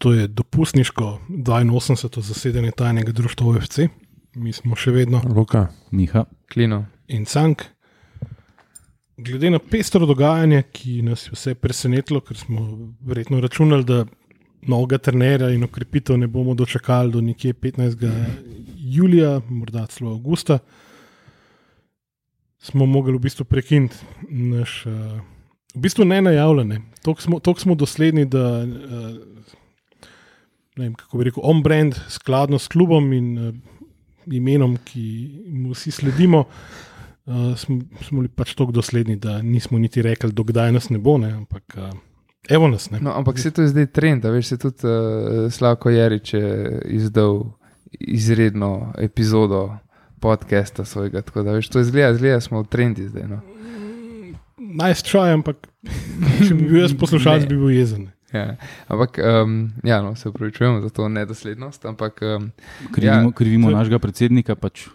to je dopustniško 82. zasedanje tajnega društva OFC, mi smo še vedno Luka, Miha, Klino. in Cank. Glede na pestro dogajanje, ki nas je vse presenetilo, ker smo verjetno računali, da novega trenera in okrepitev ne bomo dočakali do nekje 15. julija, morda celo avgusta, smo mogli v bistvu prekiniti naš, uh, v bistvu ne najavljene. Toliko smo, toliko smo dosledni, da uh, vem, kako bi rekel, on-brand, skladno s klubom in uh, imenom, ki mu vsi sledimo. Uh, smo, smo bili pač tako dosledni, da nismo niti rekli, dokdaj nas ne bo, ne, ampak uh, evo nas ne. No, ampak se to je zdaj trend, a veš, se tudi uh, Slavko Jarič je izdal izredno epizodo podcasta svojega. Tako da, veš, to izgleda, zgleda, smo v trendi zdaj. No. Nice try, ampak če bi bil jaz poslušalec, bi bil jezen. Ja. Ampak, um, ja, no, se upravičujemo za to nedoslednost, ampak um, krivimo, Ja, krivimo to našega predsednika, pač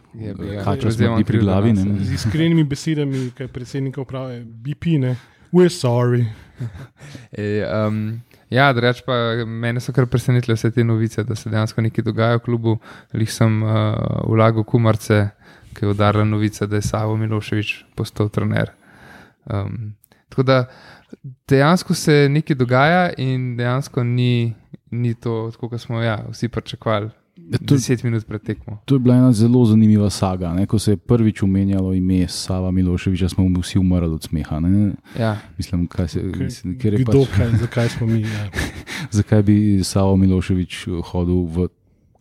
kača Prevzemam smrti pri glavi. nase. Ne, Z iskrenimi besedami, kaj predsednika uprave, BP, ne, we're sorry. E, um, ja, drugač pa mene so kar presenetile vse te novice, da se dejansko nekaj dogaja v klubu. Lih sem uh, vlagal kumarce, ki je udarila novica, da je Savo Miloševič postal trener. Um, tako da dejansko se nekaj dogaja in dejansko ni, ni to, kot smo ja, vsi pričakovali. to- Deset minut pred tekmo. To je bila ena zelo zanimiva saga. Ne? Ko se je prvič omenjalo ime Sava Miloševiča, smo vsi umrli od smeha. Ne? Ja, Mislim, kaj se, Kaj- mislim, Kdo, pač, kaj, zakaj smo mi? Ja. zakaj bi Savo Miloševič hodil v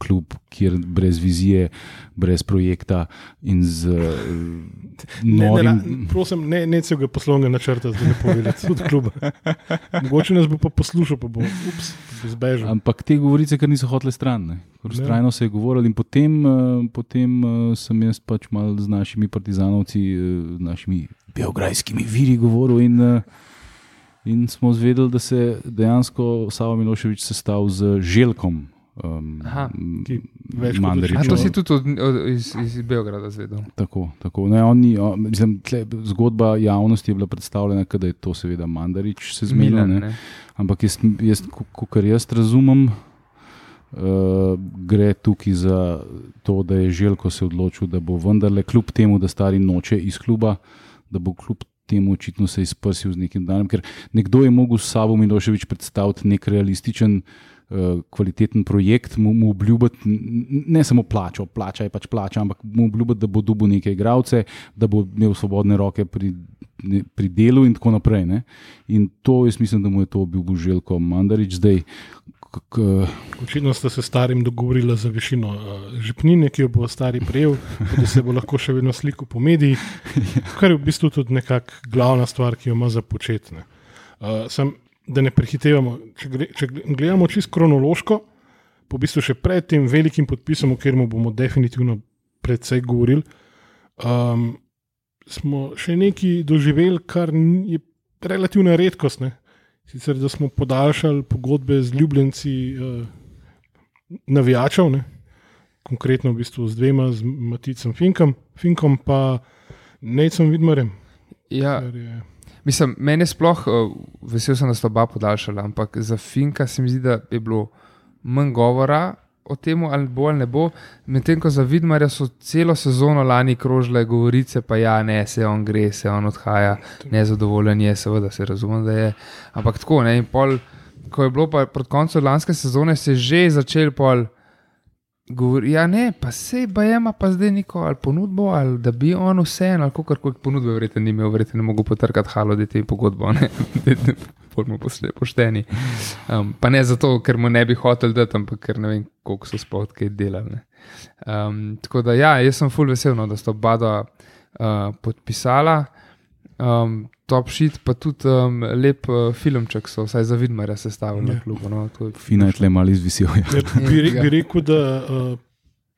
klub, kjer brez vizije, brez projekta in z uh, Ne, ne, ne, prosim, ne, ne celega poslovnega načrta, zdaj ne povedati, tudi kluba. Mogoče nas bo pa poslušal, pa bo, ups, zbežal. Ampak te govorice, ker niso hotele stran. Ne. Vztrajno se je govorilo, in potem, uh, potem uh, sem jaz pač mal z našimi partizanovci, uh, našimi biografskimi viri govoril. In, in smo zvedeli, da se je dejansko Savo Miloševič sestavil z Željkom. Um, Aha, ki več kot Mandaričem. A to si tudi od, od, iz, iz Beograda zvedel. Tako, tako. Ne, on ni, on, mislim, tle, zgodba javnosti je bila predstavljena, da je to seveda Mandarič se zmenil. Milan, ne. ne. Ampak jaz, jaz kar jaz razumem, uh, gre tukaj za to, da je Željko se odločil, da bo vendarle, kljub temu, da stari noče iz kluba, da bo kljub temu očitno se izprsil z nekim danem. Ker nekdo je mogel s sabo Miloševič predstaviti nek realističen. eh, Kvaliteten projekt, mu, mu obljubiti ne samo plačo, plača je pač plača, ampak mu obljubiti, da bo dobil neke igralce, da bo imel svobodne roke pri, ne, pri delu, in tako naprej. Ne? In to, jaz mislim, da mu je to bil Željko Mandarič, zdaj. Očitno sta se starim dogovorila za višino uh, žepnine, ki jo bo stari prejel, da se bo lahko še vedno slikal po medijih, kar je v bistvu tudi nekakšna glavna stvar, ki jo ima za početne. Uh, sem, da ne prehitevamo, če, gre, če gledamo čisto kronološko, po bistvu še pred tem velikim podpisom, o katerem bomo definitivno predvsej govorili, um, smo še nekaj doživeli, kar je relativna redkost. Ne? Sicer, da smo podaljšali pogodbe z ljubljenci uh, navijačev, ne? konkretno v bistvu z dvema, z Maticem Finkom, Finkom pa Necem Vidmarjem. Ja, kar je- Mislim, meni je sploh uh, vesel, sem, da sta oba podaljšala, ampak za Finka se mi zdi, da je bilo manj govora o tem, ali bo ali ne bo. Medtem ko za Vidmarja so celo sezono lani krožile govorice, pa ja, ne, se on gre, se on odhaja, nezadovoljen je, seveda se razumem, da je. Ampak tako, ne, in pol, ko je bilo pa proti koncu lanske sezone, se je že začel pol. Govori, ja, ne, pa se bajema, pa zdaj neko ali ponudbo, ali da bi on vseeno, ali kako koli ponudbe, verjetno ni imel, verjetno ne mogo potrkati halo, da te pogodbo, ne, bomo pošteni. Um, pa ne zato, ker mu ne bi hotel dati, ampak ker ne vem, koliko so sploh kaj delali. ne. Um, tako da, ja, jaz sem full vesel, no, da sta oba uh, podpisala. Um, top shit, pa tudi um, lep uh, filmček so, vsaj za vidmarja, sestavili Ja. na klubu. No, to je Fina je tle malo izvisil. Ja. Ja, bi, re, bi rekel, da uh,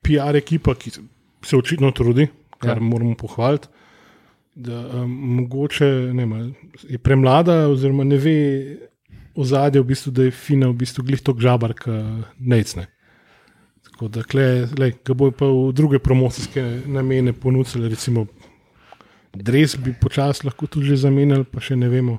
PR ekipa, ki se- očitno trudi, kar Ja. ja. moramo pohvaliti, da um, mogoče ne, ali je premlada, oziroma ne ve ozadje, v bistvu, da je Fina v bistvu glih tok žabar, kot necne. Tako da kle, lej, ga bojo pa v druge promocijske namene ponudili, recimo Dres bi počasi lahko tudi že zamenjali, pa še ne vemo,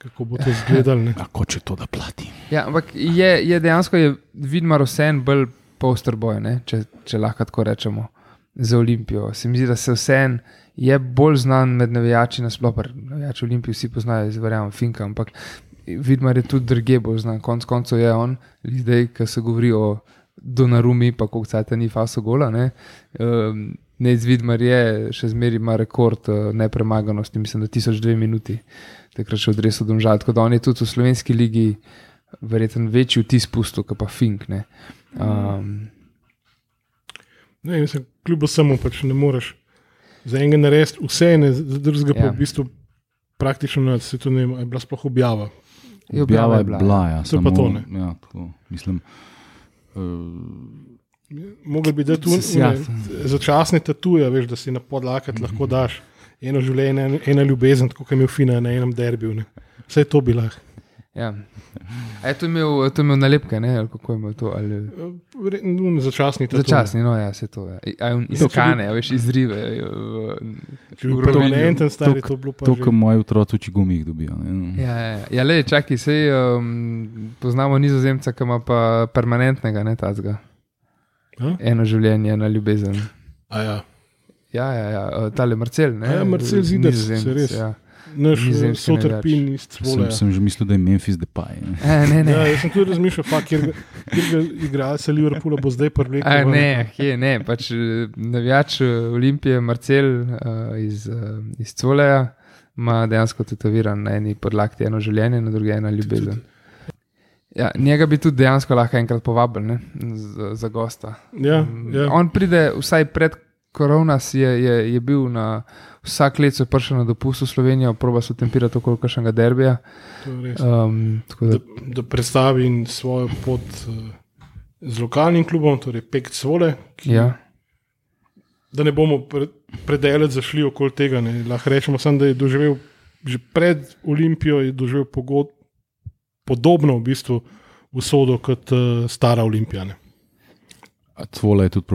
kako bo to izgledalo. ne. Ako če to da plati. Ja, ampak je, je dejansko je Vidmar vseen bolj poster boj, ne? če, če lahko tako rečemo, za Olimpijo. Se mi zdi, da se vseen je bolj znan med navijači, nasplošno. Navijači Olimpije vsi poznajo, verjamem, Finka, ampak Vidmar je tudi druge bolj znan. Konec koncev je on, zdaj, ki se govori o Donarumi, pa kako cajt ni faso gola. Ne, um, ne izvidmar je, še zmeraj ima rekord uh, nepremaganosti, mislim, da 1002 minuti, takrat še odresel domžal. Tako da on je tudi v slovenski ligi verjetno večji vtis pusto, kot pa Fink. Ne. Um, ne, mislim, kljub vsemu pač ne moreš za enega narediti vse, ne, za drugega pa Ja. v bistvu praktično na svetu ne je bila sploh objava. Je Objava je bila, bila, ja, To je pa samo- to, ne. Ja, tako, mislim, uh, Mogli bi dati ja. une, začasne tatuje, veš, da si na podlakat lahko daš eno življenje, ena- ljubezen, tako kot je imel Fina na enem derbiju. Ne. Vse to bi lahko. ja. A je to imel, to imel nalepke, ne? ali kako je imel to? Ali... Un Začasni tatuje. Začasni, no, ja, se to je. Ja. Iskane, a veš, izrive. v- v permanenten, stari Tok- to bilo pa to, kar moji otroci uči gumih dobijo. Ne, Ja, ja, ja le, čakaj, sej um, poznamo nizozemca, ki ima pa permanentnega, ne tazga. A? Eno življenje, ena ljubezen. A ja. Ja, ja, ja. uh, tale Marcel, ne? A ja, Marcel Nizozemec, se res. Ja. Naš sotrpin iz sem, Cvoleja. sem že mislil, da je Memphis Depay. Ne. E, ne, ne. Ja, jaz sem tudi razmišljal, fa, kjer, ga- kjer ga igralca Liverpoola bo zdaj privlekel. A, ne, kje, ne, pač eh, navijač eh, Olimpije, Marcel uh, iz, uh, iz Coleja, ima dejansko tetoviran na eni podlakti eno življenje, na drugi ena ljubezen. Ja, njega bi tudi dejansko lahko enkrat povabili ne, za, za gosta. Ja, Mm, ja. On pride, vsaj pred koronas je, je, je bil na vsak let, so prišel na dopust v Slovenijo, proba so tempirati okoli kakšnega derbija. Um, da, da, da predstavi svojo pot uh, z lokalnim klubom, torej Pek Cvole, ki, ja. da ne bomo pre, predelati zašli okoli tega. Ne. Lahko rečemo samo, da je doživel že pred Olimpijo, je doživel pogod, podobno v bistvu usodo kot uh, stara Olimpija. Ne. Tvola je tudi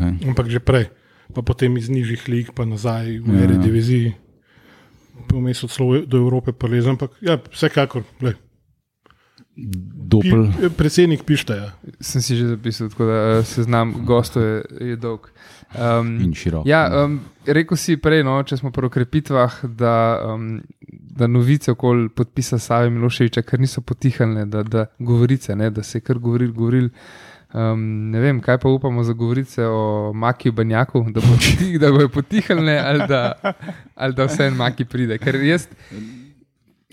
ne? Ampak že prej, pa potem iz nižjih lig, pa nazaj v Ja, eri ja. diviziji. Vmes od celo do Evrope prelezen, ampak ja, vsekakor. glej, Dopel, Pi, predsednik pišta. Ja. sem si že zapisal, tako da eh, seznam gostov je, je dolg. Um, in širok. Ja, um, rekel si prej, no, če smo pri ukrepitvah, da, um, da novice okoli podpisa Save Miloševiča, ker niso potihnile, da, da govorice, ne, da se je kar govoril, govoril. Um, ne vem, kaj pa upamo za govorice o Makiju Banjaku, da bo tih, da bojo potihnile ali da, ali da vse en Maki pride. Ker jaz,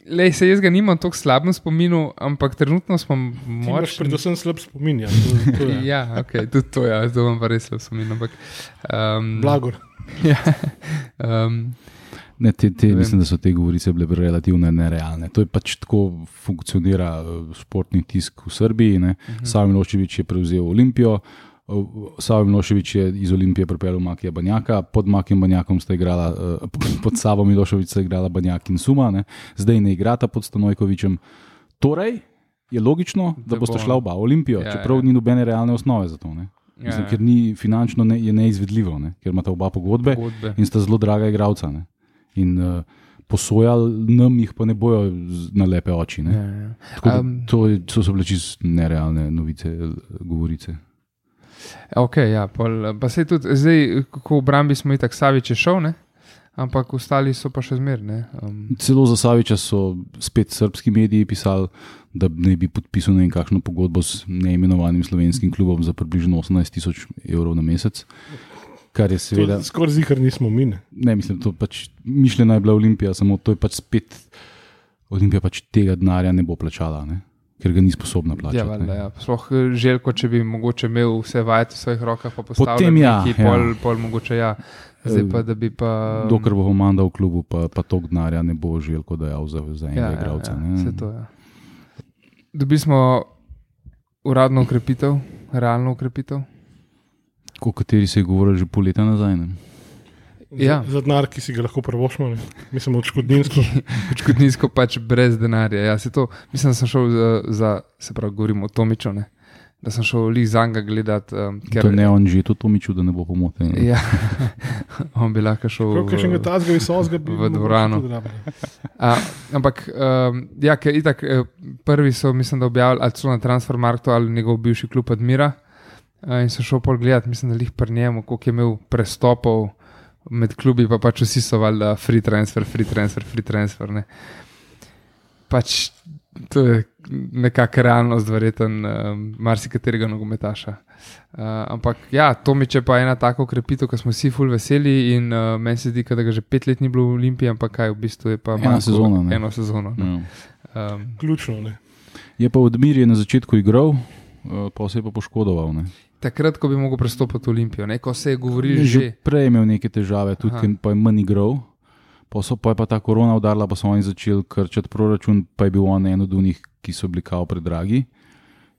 lej, se jaz ga nimam tako slabem spominu, ampak trenutno smo močni. predvsem slab spomin. Ja, to, to je. Ja, okay, tudi to, ja, to imam pa res slab spomin. Ampak, um, Blagor. Ja, um, Ne, te, te, Ne mislim, da so te govorice bile relativno nerealne. To je pač tako funkcionira eh, športni tisk v Srbiji. Uh Mhm. -huh. Savo Miloševič je prevzel Olimpijo, eh, Savo Miloševič je iz Olimpije pripeljal Makija Banjaka, pod Makijem Banjakom sta igrala, eh, pod Savo Miloševič sta igrala Banjak in Suma, ne. zdaj ne igrata pod Stanojkovičem. Torej je logično, da Da boste bo- šla oba Olimpijo, Ja, ja, čeprav ja. ja. ni nobene realne osnove za to. Ne. ja, Mislim, ker ni finančno ne, neizvedljivo, ne, ker imata oba pogodbe pogodbe. in sta zelo draga igralca. Ne. In uh, posojali nam jih pa ne bojo na lepe oči. Ja, Ne. ja. Tako da Um, To je- to so bile čisto nerealne novice, eh, govorice. Ok, ja, pol, pa se tudi zdaj, kako v obrambi smo itak Savič je šel, ne? ampak ostali so pa še zmerni. Um, Celo za Saviča so spet srpski mediji pisali, da naj bi podpisal ne vem kakšno pogodbo s neimenovanim slovenskim klubom za približno 18 tisoč evrov na mesec. Kar je seveda, Skoraj zikar nismo mi. ne. ne mislim, to pač mišljena je bila Olimpija, samo to je pač spet, Olimpija pač tega denarja ne bo plačala, ne? ker ga ni sposobna plačati. ja, valjda, ja. Sploh eh, želko, če bi mogoče imel vse vajeti v svojih rokah, pa postavil Potem ja, neki, ja. pol, pol mogoče ja. Zdaj pa, da bi pa. Dokler bo komanda v klubu, pa, pa tok denarja ne bo želko dajal za, za enega ja, ja, igralca. ja, ne. vse to je. Ja. Dobili smo uradno ukrepitev, realno ukrepitev. O kateri se je govorilo že pol leta nazaj. Ne? Ja. Za, za denar, ki si ga lahko prvošmo, ne. mislim, odškodninsko. Odškodninsko pač brez denarja. Ja, se to, mislim, da sem šel za, za se pravi, govorimo o Tomiču, ne, da sem šel lih za njega gledati. Um, ker ne on že to Tomiču, da ne bo pomoten. Ja, on bi lahko šel Prav, v, še nekaj tazga visokega bi v dvorano. A, ampak, um, ja, ker itak, eh, prvi so, mislim, da objavili ali celo na Transfermarktu ali njegov bivši klub Admira. Uh, in sem šel pol gledati, mislim, da jih pri njemu, koliko je imel prestopov med klubi, pa pač vsi so valjda free transfer, free transfer, free transfer. Ne. Pač to je nekakšna realnost, verjeten, um, marsikaterega nogometaša. Uh, ampak ja, Tomič je pa ena taka ukrepitev, ki smo vsi ful veseli in uh, meni se zdi, da ga že pet let ni bilo v Olimpiji, ampak kaj v bistvu je pa Ena manjko- sezona, ne. Eno sezono. ne. Ja. Um, Ključno. Ne. Je pa Odmir je na začetku igral, eh, pa se je pa poškodoval. Ne. Takrat, ko bi mogel prestopiti v Olimpijo, ne? ko se je govorilo že. Že prej je imel neke težave, tudi ker pa je manj igral. Pa, so, pa je pa ta korona udarila, pa so oni začeli krčati proračun, pa je bil on en od unih, ki so bili kao predragi.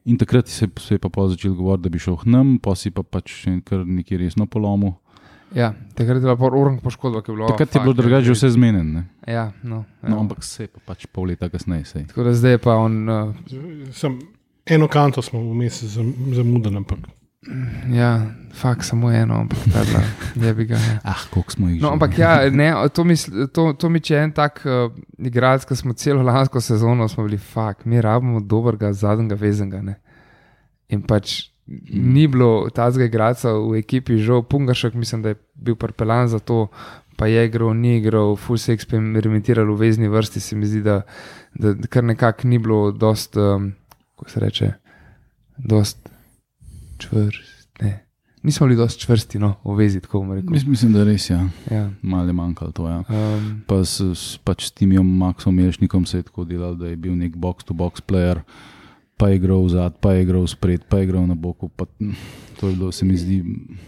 In takrat se, se je pa pol začel govoriti, da bi šel k nam, pa si pa pač kar nekaj resno polomil. Ja, takrat je bila pa orang poškodba, ki je bilo. Takrat je bilo drugače že vse zmenjeno. Ja, no, ja. No, ampak se je pa pač pol leta kasneje. Sej. Tako da zdaj je pa on. Uh, Sem, eno kanto smo vmes zam- zamudili, ampak ja, fakt samo eno, ampak ta dva, je bi ga. Ja. Ah, koliko smo jih No, ampak ja, ne, to, misl, to, to mi je en tak uh, igralec, ki smo celo lansko sezono smo bili, fakt, mi rabimo dobrega zadnjega vezenga. Ne? In pač ni bilo tazga igralca v ekipi, žal Pungašek, mislim, da je bil prepeljan za to, pa je igral, ni igral, full se eksperimentiral v vezni vrsti, se mi zdi, da, da kar nekako ni bilo dost, um, kako se reče, dost čvrst. Ne. Nismo bili dost čvrsti, no, v vezi, tako bomo rekli. Mis- Mislim, da res je, ja. Ja. malo je manjkalo to. Ja. Um, Pa s, s, pač s tem Maxom Melšnikom se je tako delal, da je bil nek box-to-box player, pa je igral zad, pa je igral spred, pa je igral na boku. Pa, hm, to je bilo, se mi zdi.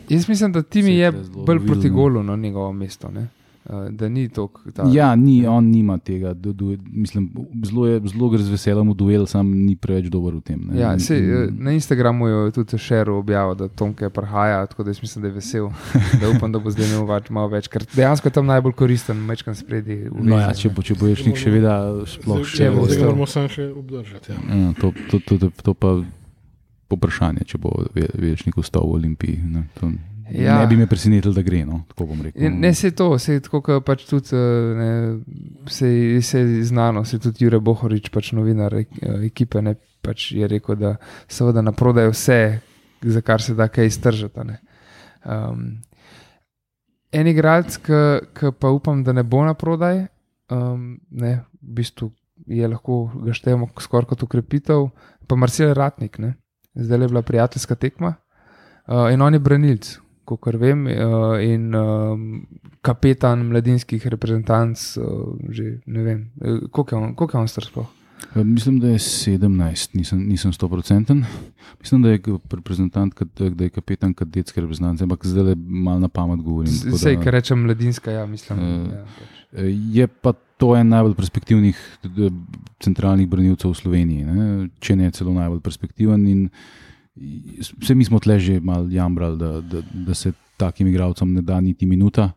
Jaz mislim, da Timi je bolj proti vidno. golu na njegovo mesto. Ne? Uh, da ni to, da Ja, ni, on nima tega. Du, du, mislim, zelo, je, zelo gre z veseljem v duel, sam ni preveč dober v tem. ne. Ja, se, in- na Instagramu je tudi šer objavil, da Tomke prihaja, tako da jaz mislim, da je vesel. Da upam, da bo zdaj imel več, malo več, ker dejansko je tam najbolj koristen, mečkam spredi. No, ja, če ne. bo, če bo Ješnik še vedel, sploh še če bo zdaj ostal. ga moramo samo še obdržati. Ja. Ja, to, to, to, to, to pa vprašanje, če bo Ve- Večnik ostal v Olimpiji. Ne, to, Ja. ne bi me presenetilo, da gre. No, tako bom rekel. Ne, se to, se je tako, kot pač tudi eh, ne, se, se je znano, se tudi Jure Bohorič, pač novinar eh, ekipe, ne, pač je rekel, da seveda naprodajo vse, za kar se da kaj iztržati. Um, en igralec, ki pa upam, da ne bo na prodaj, um, ne, v bistvu je lahko ga štejemo skoraj kot ukrepitev, pa Marcel Ratnik, ne. zdaj je bila prijateljska tekma uh, in on je branilc, kot vem, uh, in um, kapetan mladinskih reprezentanc, uh, že ne vem, koliko je on, koliko je on star sploh. Mislim, da je 17, nisem, nisem 100%. Mislim, da je reprezentant, da je kapetan kadetske reprezentance, ampak zdaj le malo na pamet govorim. Vse, kar rečem, mladinska, ja, mislim. Eh, ja, pač. Je pa to en najbolj perspektivnih centralnih branilcev v Sloveniji, ne? če ne celo najbolj perspektiven. In vse mi smo tle že malo jamrali, da, da, da se takim igralcem ne da niti minuta,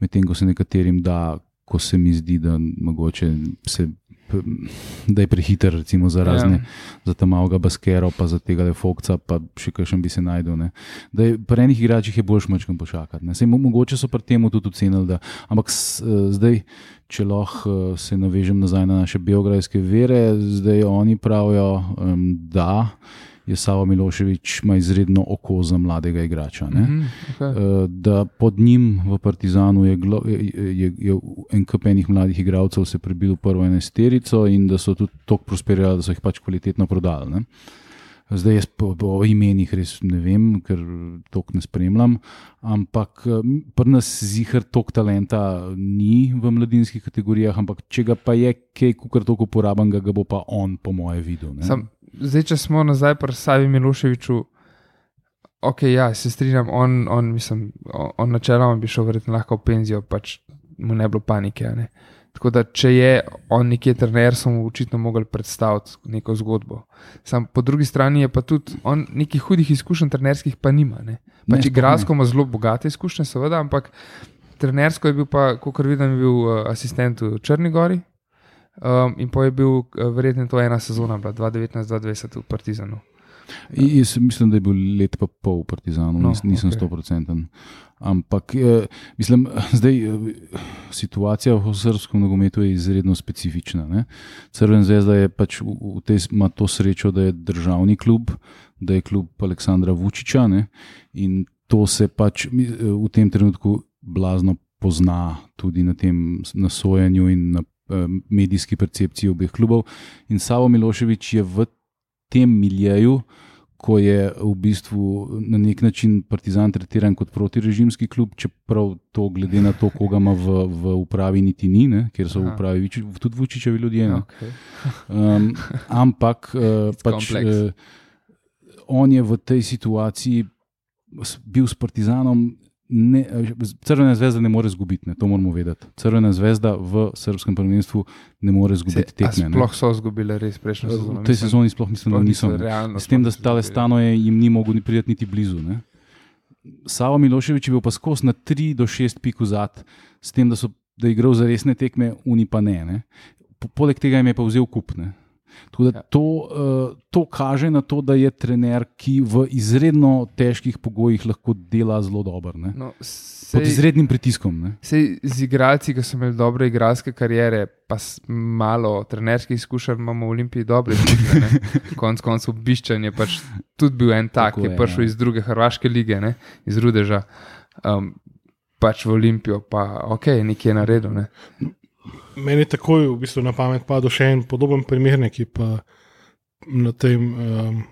medtem ko se nekaterim da, ko se mi zdi, da mogoče se. Da je prehiter, recimo, za razne, Ja. za tam malega baskera, pa za tega lefokca, pa še kakšen bi se najdel. Ne. Da je pri enih igračih je boljš mačkam počakati. mo- mogoče so pri tem tudi ocenili, da. Ampak s, eh, zdaj, če lahko eh, se navežem nazaj na naše biografske vere, zdaj oni pravijo, um, da je Savo Miloševič ima izredno oko za mladega igrača. Ne. Mhm, okay. Eh, Da pod njim v Partizanu je, je, je, je en kup enih mladih igralcev se prebil v prvo enesterico in da so tudi tako prosperirali, da so jih pač kvalitetno prodali. Ne. Zdaj jaz po, po imenih res ne vem, ker tok ne spremljam, ampak eh, pri nas zihar tok talenta ni v mladinskih kategorijah, ampak če ga pa je kaj, kar toliko uporaben, ga, ga bo pa on, po moje, videl. ne. Sam, zdaj, če smo nazaj pri Savi Miloševiču, ok, ja, se strinjam, on, on, mislim, on, on načeloma bi šel verjetno lahko v penzijo, pač mu ne bilo panike. Ne? Tako da, če je on nekje trener, so mu očitno mogli predstaviti neko zgodbo. Sam po drugi strani je pa tudi on nekih hudih izkušenj trenerskih pa nima. Ne? Ne, Pač sploh igralsko ima zelo bogate izkušnje, seveda, ampak trenersko je bil pa, kot vidim, bil uh, asistent v Črni Gori. Um, in pa je bil, uh, verjetno, to ena sezona, bila 2019-2020 v Partizanu. I- Jaz mislim, da je bil let pa pol v Partizanu, No, nis, nisem stoprocenten. Ampak, eh, mislim, zdaj eh, situacija v srpskem nogometu je izredno specifična. Ne? Crven zvezda je pač v, v tej, ima to srečo, da je državni klub, da je klub Aleksandra Vučiča ne? in to se pač eh, v tem trenutku blazno pozna tudi na tem s- na sojenju in na eh, medijski percepciji obeh klubov. In Savo Miloševič je v tem miljeju, ko je v bistvu na nek način Partizan tretiran kot protirežimski klub, čeprav to, glede na to, koga ima v, v upravi, niti ni, ne, ker so v upravi tudi Vučičevi ljudje. ne. Okay. Um, ampak uh, pač, uh, on je v tej situaciji bil s Partizanom. Ne, Crvena zvezda ne more izgubiti, to moramo vedeti. Crvena zvezda v srpskem prvenstvu ne more izgubiti tekme. sploh so izgubili res prejšnjo sezono. V tej sezoni sploh mislim, da niso. Realno, S tem, da sploh niso stale stano je jim ni mogel priti niti blizu. Ne? Savo Miloševič je bil pa skozi na 3 do 6 pik vzad, s tem, da, so, da je igral za resne tekme, uni pa ne. ne? Po- Poleg tega jim je pa vzel kup. Tako da Ja. to, uh, to kaže na to, da je trener, ki v izredno težkih pogojih lahko dela zelo dobro. No, Pod sej, izrednim pritiskom. Ne? sej z igralci, ki so imeli dobre igralske kariere, pa malo trenerskih izkušenj, imamo v Olimpiji dobre izkušnje. ne. Konec koncev, Biščan je pač tudi bil en tak, Tako ki je je, prišel ja. iz druge hrvaške lige, ne? iz Rudeža. Um, pač v Olimpijo, pa ok, nekje je naredil. Ne? Meni takoj v bistvu na pamet padel še en podoben primer, ki pa na tem um,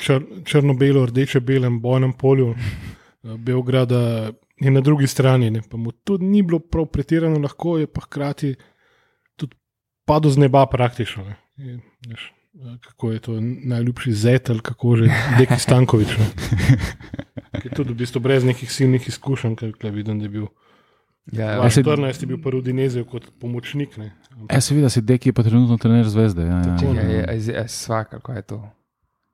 čr, črno-belo, rdeče-belem bojnem polju uh, Beograda je na drugi strani. Ne, pa mu tudi ni bilo prav pretirano lahko, je pa hkrati tudi padel z neba praktično. Ne, je, veš, uh, kako je to najljubši zetelj, kako že Deki Stankovič. Ne, ki je tudi v bistvu brez nekih silnih izkušenj, ker vidim, da je bil. Ja, A se- 2014 je bil prvi v Dinezeju kot pomočnik. Ne. E, seveda, se Dek je pa trenutno trener zvezde. Ja, ja, Tako, ja. je, je, je, je svaka, kaj je to.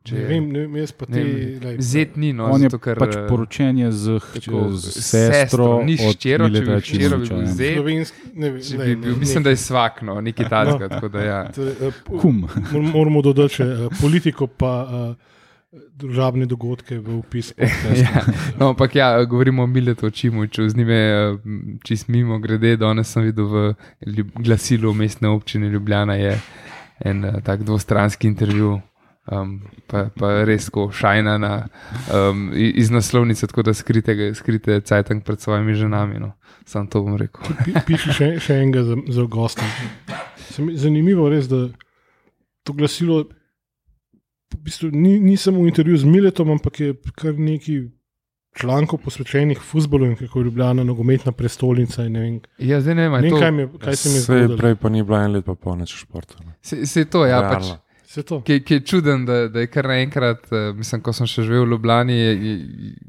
Če Ne vem, ne vem, jaz pa ne te. Zet ni, no, On zato, ker, pač eh, poročen je z, tako, z sestro, ni od hčero, če bi hčero, bi bil ja. zet. slovenski, ne lej, bi ne, bil, nek- mislim, da je svakno, nekaj tajnega. tako da ja. to je, eh, mor- Moramo dodati še eh, politiko, pa uh, družabne dogodke v opis. Ja, no, ampak ja, govorimo o Miletu Čimuču, z njim je eh, čist mimo grede. Danes sem videl v Ljub- glasilu mestne občine Ljubljana je en uh, tak dvostranski intervju. Um, pa, pa res ko šajna na, um, iz naslovnice, tako da skrite, skrite cajtank pred svojimi ženami. No. Sam to bom rekel. Pi- Piši še, še enega za, za gosta. Zanimivo je res, da to glasilo v bistvu ni, ni samo intervju z Miletom, ampak je kar nekaj člankov posvečenih futbolu in kako je Ljubljana nogometna prestolnica. in Ne vem, Ja, zdaj ne vem, ne a je vem to, kaj, mi je- kaj se mi je Sej zgodilo. prej pa ni bilo en let, pa pol neč v športu. ne. se, se to, ja, pač, Realno. To. ki, ki je čuden, da, da je kar naenkrat, uh, mislim, ko sem še živel v Ljubljani, je, je,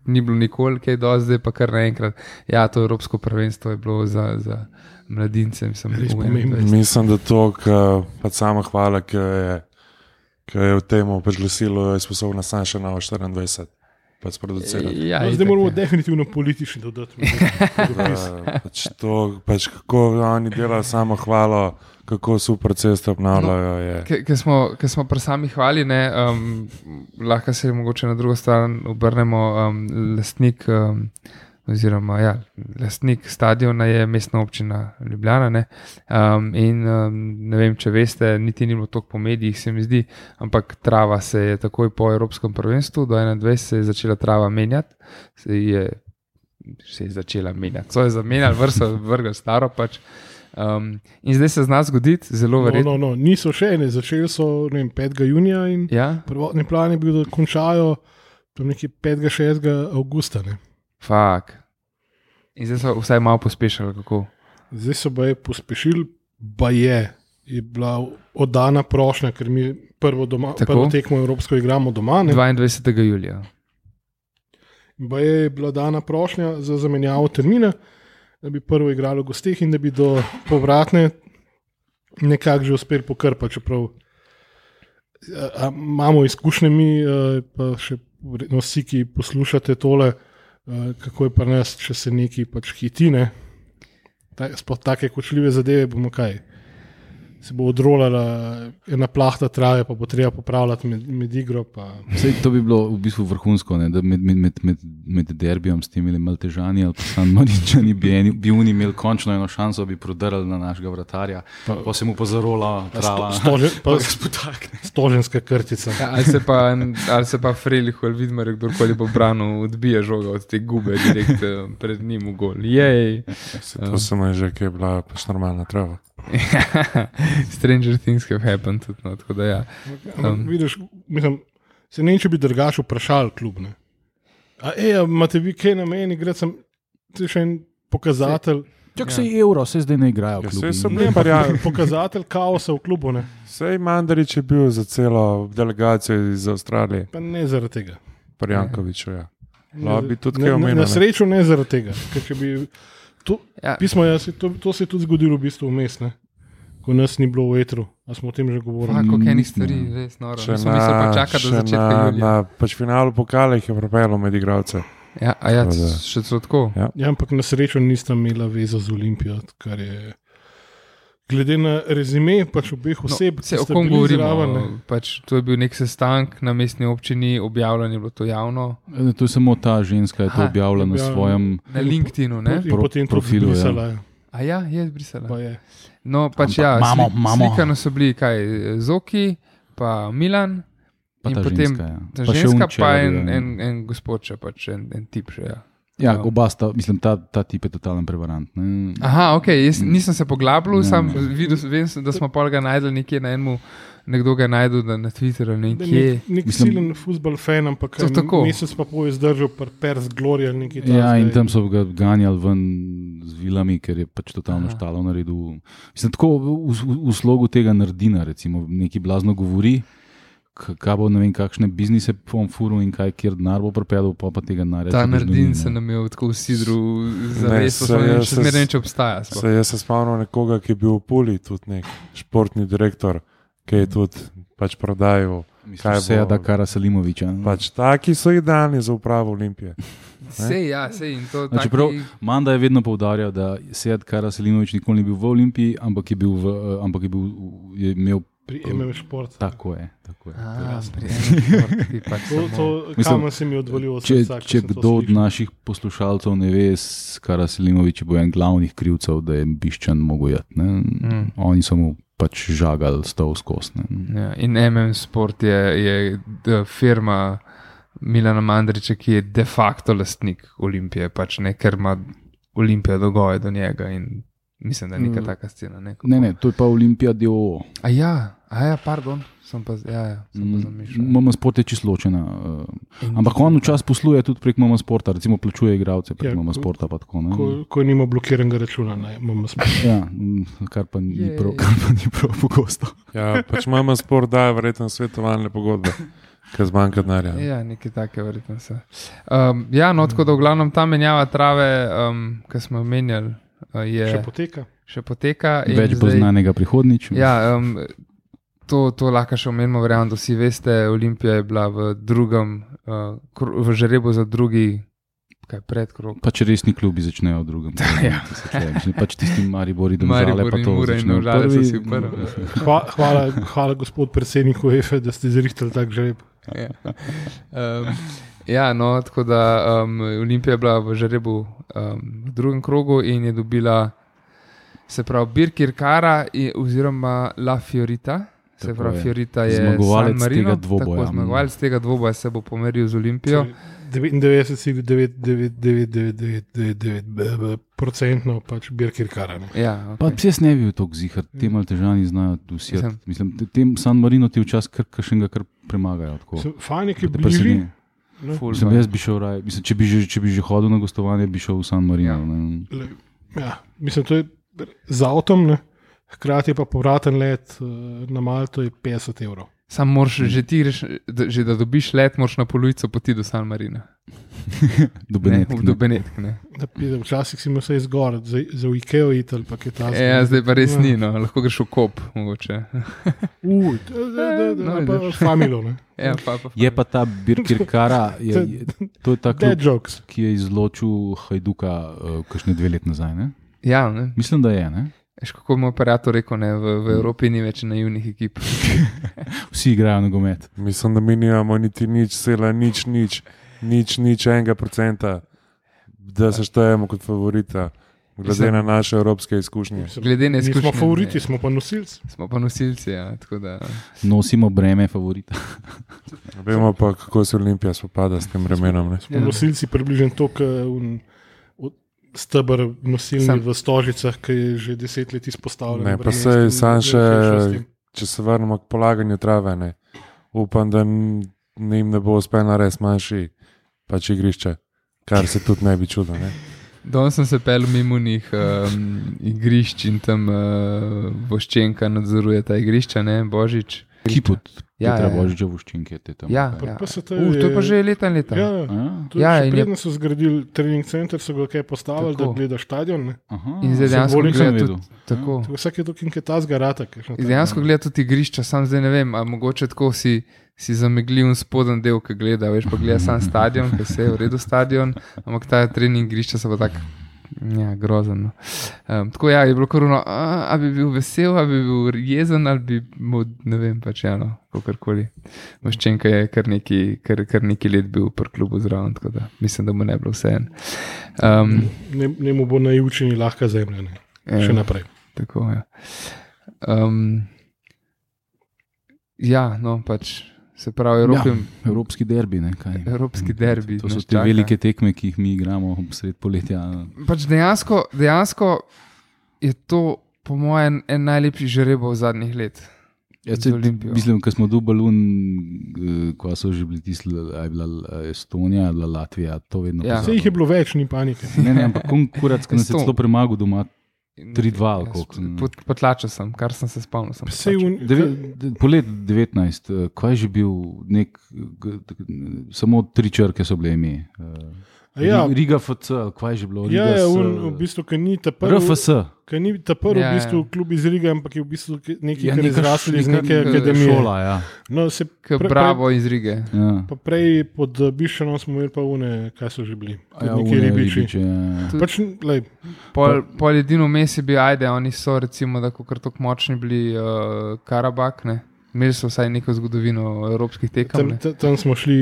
ni bilo nikoli kaj do zdaj, pa kar naenkrat. Ja, to Evropsko prvenstvo je bilo za, za mladince, mislim, Res v pomembno. 21. Mislim, da to, ka, pač sama hvala, ki je, ki je v tem glasilo, je sposobna sam še na 24, pač producirati. Ja, No, zdaj moramo ja. definitivno politični dodati. Da, pač to, pač kako oni delajo samo hvalo, kako super ceste obnavljajo. je. Ker smo, ke smo pri sami hvali, ne, um, lahko se mogoče na drugo stran obrnemo. Um, lastnik, um, oziroma ja, lastnik stadiona je mestna občina Ljubljana. Ne, um, in um, ne vem, če veste, niti ni bilo toliko po medijih, se mi zdi, ampak trava se je takoj po Evropskem prvenstvu, do 21 se je začela trava menjati. Se je, se je začela menjati. So je zamenjali, vrsto vrgli staro pač. Um, in zdaj se zna zgoditi, zelo No, verjetno. no, no, niso še ene, začeli so vem, 5. junija in Ja, prvotni plan je bil, da končajo tam nekje 5. 6. avgusta. Ne. fak. In zdaj so vsaj malo pospešili, kako. Zdaj so pa je pospešili, pa je, je bila oddana prošnja, ker mi prvo, doma, Tako. prvo tekmo Evropsko igramo doma. Ne. 22. julija. Pa je bila dana prošnja za zamenjavo termina, da bi prvo igralo v gostih in da bi do povratne nekako že uspeli pokrpati. Čeprav a, a, imamo izkušnje mi, a, pa še vsi, ki poslušate tole, kako je pri nas, če se neki pač hitine. Ta, sploh take kočljive zadeve bomo kaj. Se bo odrolala ena plahta trave, pa bo treba popravljati med, med igro. Pa. Sej, to bi bilo v bistvu vrhunsko, ne, da med, med, med, med, med derbijem s temi maltežani ali pa San Marinčani bi, eni- bi oni imeli končno eno šanso, bi prodrli na našega vratarja, pa, pa se mu pa zarola trava. Stožen, pa, spotakne. stoženska krtica. Ja, ali se pa, ali se pa Frelih ali Vidmar, kdorkoli bo branil, odbije žoga od te gube direkt eh, pred njim v gol. Jej. Se to samo je že, ki je bila pač normalna trava. Stranger things have happened tudi. No, tako da ja. Um. vidiš, mislim, se ne če bi drugač vprašal klub. Ne? A, ej, a imate vi kaj na meni, gre sem je še en pokazatelj. Čak se je evro, se zdaj ne igrajo. Ja, saj so Ne, parja. pokazatelj kaosa v klubu, ne? Sej Mandarič je bil za celo delegacijo iz Avstralije, pa ne zaradi tega. Parjankoviču. Ja. Ne, Lahko bi tudi ne, kaj ne, omenil, Na srečo ne zaradi tega. ker če Bi, to, Ja. pismo, ja, se, to, to se je tudi zgodilo v bistvu vmes, ne? ko nas ni bilo v etru. A smo o tem že govorili? Koliko enih Nismo. stvari, res noro. Še Sem mislil pa čaka do še začetka na, julija. na pač finalu pokala jih je propelo med igralce. Ja, a ja, Tako da- še celo tako. Ja, ampak na srečo nista imela vezo z Olimpijo, kar je. Glede na rezime pač obeh oseb, No, se, ki o kom bili govorimo? zraven, ne. Pač, to je bil nek sestanek na mestni občini, objavljen je bilo to javno. E, To je samo ta ženska, je to objavila na objavila. svojem. Na LinkedInu, ne? In Pro- potem profilu, ja. zbrisala. Ja. A ja, je izbrisala. Pa je. No, pač Ampak ja, imamo- sli, imamo. slikano so bili kaj, Zoki, pa Milan, Pa in potem ženska, ja. ta Pa ženska, Unčeva pa en, ja. en, en gospod, še pač en, en tip še. Ja. Ja, Ja. oba sta, mislim, ta, ta tip je totalen prevarant. Ne? Aha, ok, jaz nisem se poglabljal, Ne, sam videl, vem, sem, da smo pa ga najdel nekje na enem, nekdo ga je najdel da na Twitterju, ne Da kje. Nek, nek Mislim- silen futbol fan, ampak tako. mesec pa pol je zdržal pri Pers Glory ali nekaj takega. Ja, in tam so ga ganjali ven z vilami, ker je pač totalno Aha. štalo naredil. Mislim, tako v, v, v slogu tega nardina, recimo, neki blazno govori. Kaj bo, ne vem, kakšne biznise bom furil in kaj, kjer denar bo pripeljal, pa pa tega denarja. Ta naredin se nam je tako zares, še se- zmeraj ne, če obstaja. sploh. Se, jaz se spomnim nekoga, ki je bil v Puli, tudi nek športni direktor, ki je tudi pač prodajal. Mislim, kaj Vse je da Kara Salimoviča. Pač taki so idealni za upravo Olimpije. Sej, ja, sej in to No, taki, čeprav Manda je vedno poudarjal, da Sejad Kara Salimovič nikoli ni bil v Olimpiji, ampak je, bil v, eh, ampak je, bil, je imel Pri MM Šport. tako je. Tako je. A, športu, pač To, samo- to Mislim, kamen se mi je odvalil od Če, srca. ko če to kdo od naših poslušalcev ne ve, Kara Selimovič je bil en glavnih krivcev, da je Biščan mogel jeti. ne. Mm. Oni so mu pač žagali s to skosne. Ja, in MM Sport je, je firma Milana Mandriča, ki je de facto lastnik Olimpije, pač ne, ker ima Olimpija dogoje do njega in mislim, da je neka Mm. taka scena. Ne, kako- Ne, ne, to je pa Olimpija DOO. A ja, a ja, pardon, sem pa, ja, ja, sem pa zamišljal. Mama sport je čisto ločena. eh, In- Ampak on včasih posluje tudi prek Mama sporta, recimo plačuje igralce prek Ja, Mama sporta. Pa tako, ne. Ko, ko nima blokiranega računa, ne, imamo spet. Ja, kar pa ni Jej. prav, kar pa ni prav pogosto. Ja, pač imamo spor, da je verjetno svetovalne pogodbe, ker zmanjka denarja. Ja, nekaj takega, verjetno se. Um, ja, no, tako da v glavnem ta menjava trave, um, ki smo jo menjali, uh, je Še poteka. še poteka. in Več bo zdaj- znanega prihodnič. Ja, um, to, to lahko še omenimo, verjamem, da vsi veste. Olimpija je bila v drugem, uh, v žrebu za drugi. Pač resni klubi začnejo v drugem. Ja. Pač tisti Maribori, domžale, Maribor pa in to Mura in začnejo Domžale so prvi. si v prvem. Hva, hvala, hvala, gospod predsednik UEFA, da ste zrihtali tak žreb. Ja. Um, ja, no, tako da um, Olimpija je bila v žrebu um, v drugem krogu in je dobila, se pravi, Birkir Kara in- oziroma La Fiorita. Se pravi, je. Fiorita je Zmagovalec San Marino, tega dvoboja. Tako, zmagovalec tega dvoboja se bo pomeril z Olimpijo. 99,999% pač Birkir Karane. Ja, Pa okay. jaz ne bi bil tako zihar, te maltežani znajo vsi. Mislim- Mislim, te- tem San Marino ti včasih kar, kar še ga kar premagajo. tako. Fajn je, ki pa ne. Ful, Mislim, jaz bi šel raje, mislim, če, bi že, če bi že hodil na gostovanje, bi šel v San Marino. Ja. Le, ja, mislim, to je z avtom, ne. Hkrati pa povraten let eh, na Malto je 50 evrov. Sam moraš že ti, reš, da, že da dobiš let, moraš na polovico poti do San Marina. Do Ne, Benetk, ne. do Benetk. Ne. Da pide, včasih si imel vse izgor, za, za Ikeo ital, pa je ta Ja, zdaj pa res ni, no. lahko greš v kop. Mogoče. Uj, da, da, da, No, pa familo, ne. Ja, pa, pa, Je pa ta Birkir Kara, je, je, to je ta klub, jokes. ki je izločil Hajduka uh, kakšne dve leti nazaj. Ne? ja, ne. Mislim, da je. Ne? Veš, kako mu operator rekel, ne, v, v Evropi ni več naivnih ekip. Vsi igrajo nogomet. Mislim, da mi nimamo niti nič, cela nič, nič, nič, nič enega procenta, da se štejemo kot favorita, glede na naše evropske izkušnje. Glede na izkušnje, favoriti, ne. smo pa nosilci. Smo pa nosilci, ja, tako da. Nosimo breme favorita. Vemo pa, kako se Olimpija spopada s tem vremenom. ne. Smo Ja. nosilci približno toliko stebr nosilni Sam- v stožicah, ki je že deset let izpostavljen. Ne, pa sej sam še-. Če se vrnemo k polaganju trave, ne. upam, da jim ne bo uspelo narediti manjši pač igrišče, kar se tudi ne bi čudil. Ne. Danes sem se pel mimo njih um, igrišč in tam uh, voščenka nadzoruje ta igrišča, ne Božič. Ki pod Ja, Petra ja, ja. Božiča voščinke te tam. Ja, ja. PST Uh, to je pa že leta in leta. Ja, A? tudi Ja, ja, in je- predno so zgradili trening center, so ga kaj postavili, Tako. da gleda stadion. Ne. In zdaj dejansko nisem gleda vedel. Tako. Tako Vsak je tukaj nekaj tazga rata. kakšna In ta- dejansko gleda tudi igrišča, sam zdaj ne vem, ali mogoče tako si, si zameglil in spoden del, ki gleda, veš pa gleda sam stadion, ki se je v redu stadion, ampak ta trening igrišča so pa tako. Ja, grozen. No. Um, tako ja, je bilo koruno, a, a bi bil vesel, a bi bil jezen, ali bi mu, ne vem, pač eno, kakorkoli. Maščenka je kar neki, kar, kar neki let bil v klubu zraven, tako da mislim, da mu ne bi bilo vse en. Um, Ne, ne mu bo najučeni lahka zemlja. Ne. Še naprej. Tako je. Ja. Um, ja, no, pač se pravi, Evropi, ja. Evropski derbi. Ne, kaj. Evropski derbi. To so te čaka. velike tekme, ki jih mi igramo sred poletja. Pač dejansko, dejansko je to, po mojem, en najlepših žrebov zadnjih let. Ja, Olimpijo. mislim, ko smo dubali eh, ko so že bili tisti, a je bila eh, Estonija, ali Latvija, to vedno. Ja. Vse jih je bilo več, ni panike. Ne, ne, ampak konkurenc, ki nas je celo premagal doma. In- 3-2 ali Ja, koliko, sp- ne. pot- Potlačil sem, kar sem se spomnil. Sem Sej potlačil. un, Deve, de- polet 19, eh, kaj je že bil, nek, g- samo tri črke so bile ime. eh, ja, Ri- Riga FC, kaj je že bilo? ja, Riga ja, S, un, v bistvu, ki ni ta prvi. RFS. Ki ni ta prvi, Ja, v bistvu ja. klub iz Riga, ampak je v bistvu nekaj, Ja, kar je zrasel iz neke neka akademije. Šola, ja. No, se K pre- Bravo iz Rige. ja. Pa prej pod eh, Bišanom smo imeli pa une, kaj so že bili. Ja, neki ribiči. ribiče, ja. Pač, lej, Pol, pol edino vmes je bil, ajde, oni so recimo, tako močni bili uh, Karabak, ne. Imeli so vsaj neko zgodovino evropskih tekem. tam, ne. tam, tam smo šli,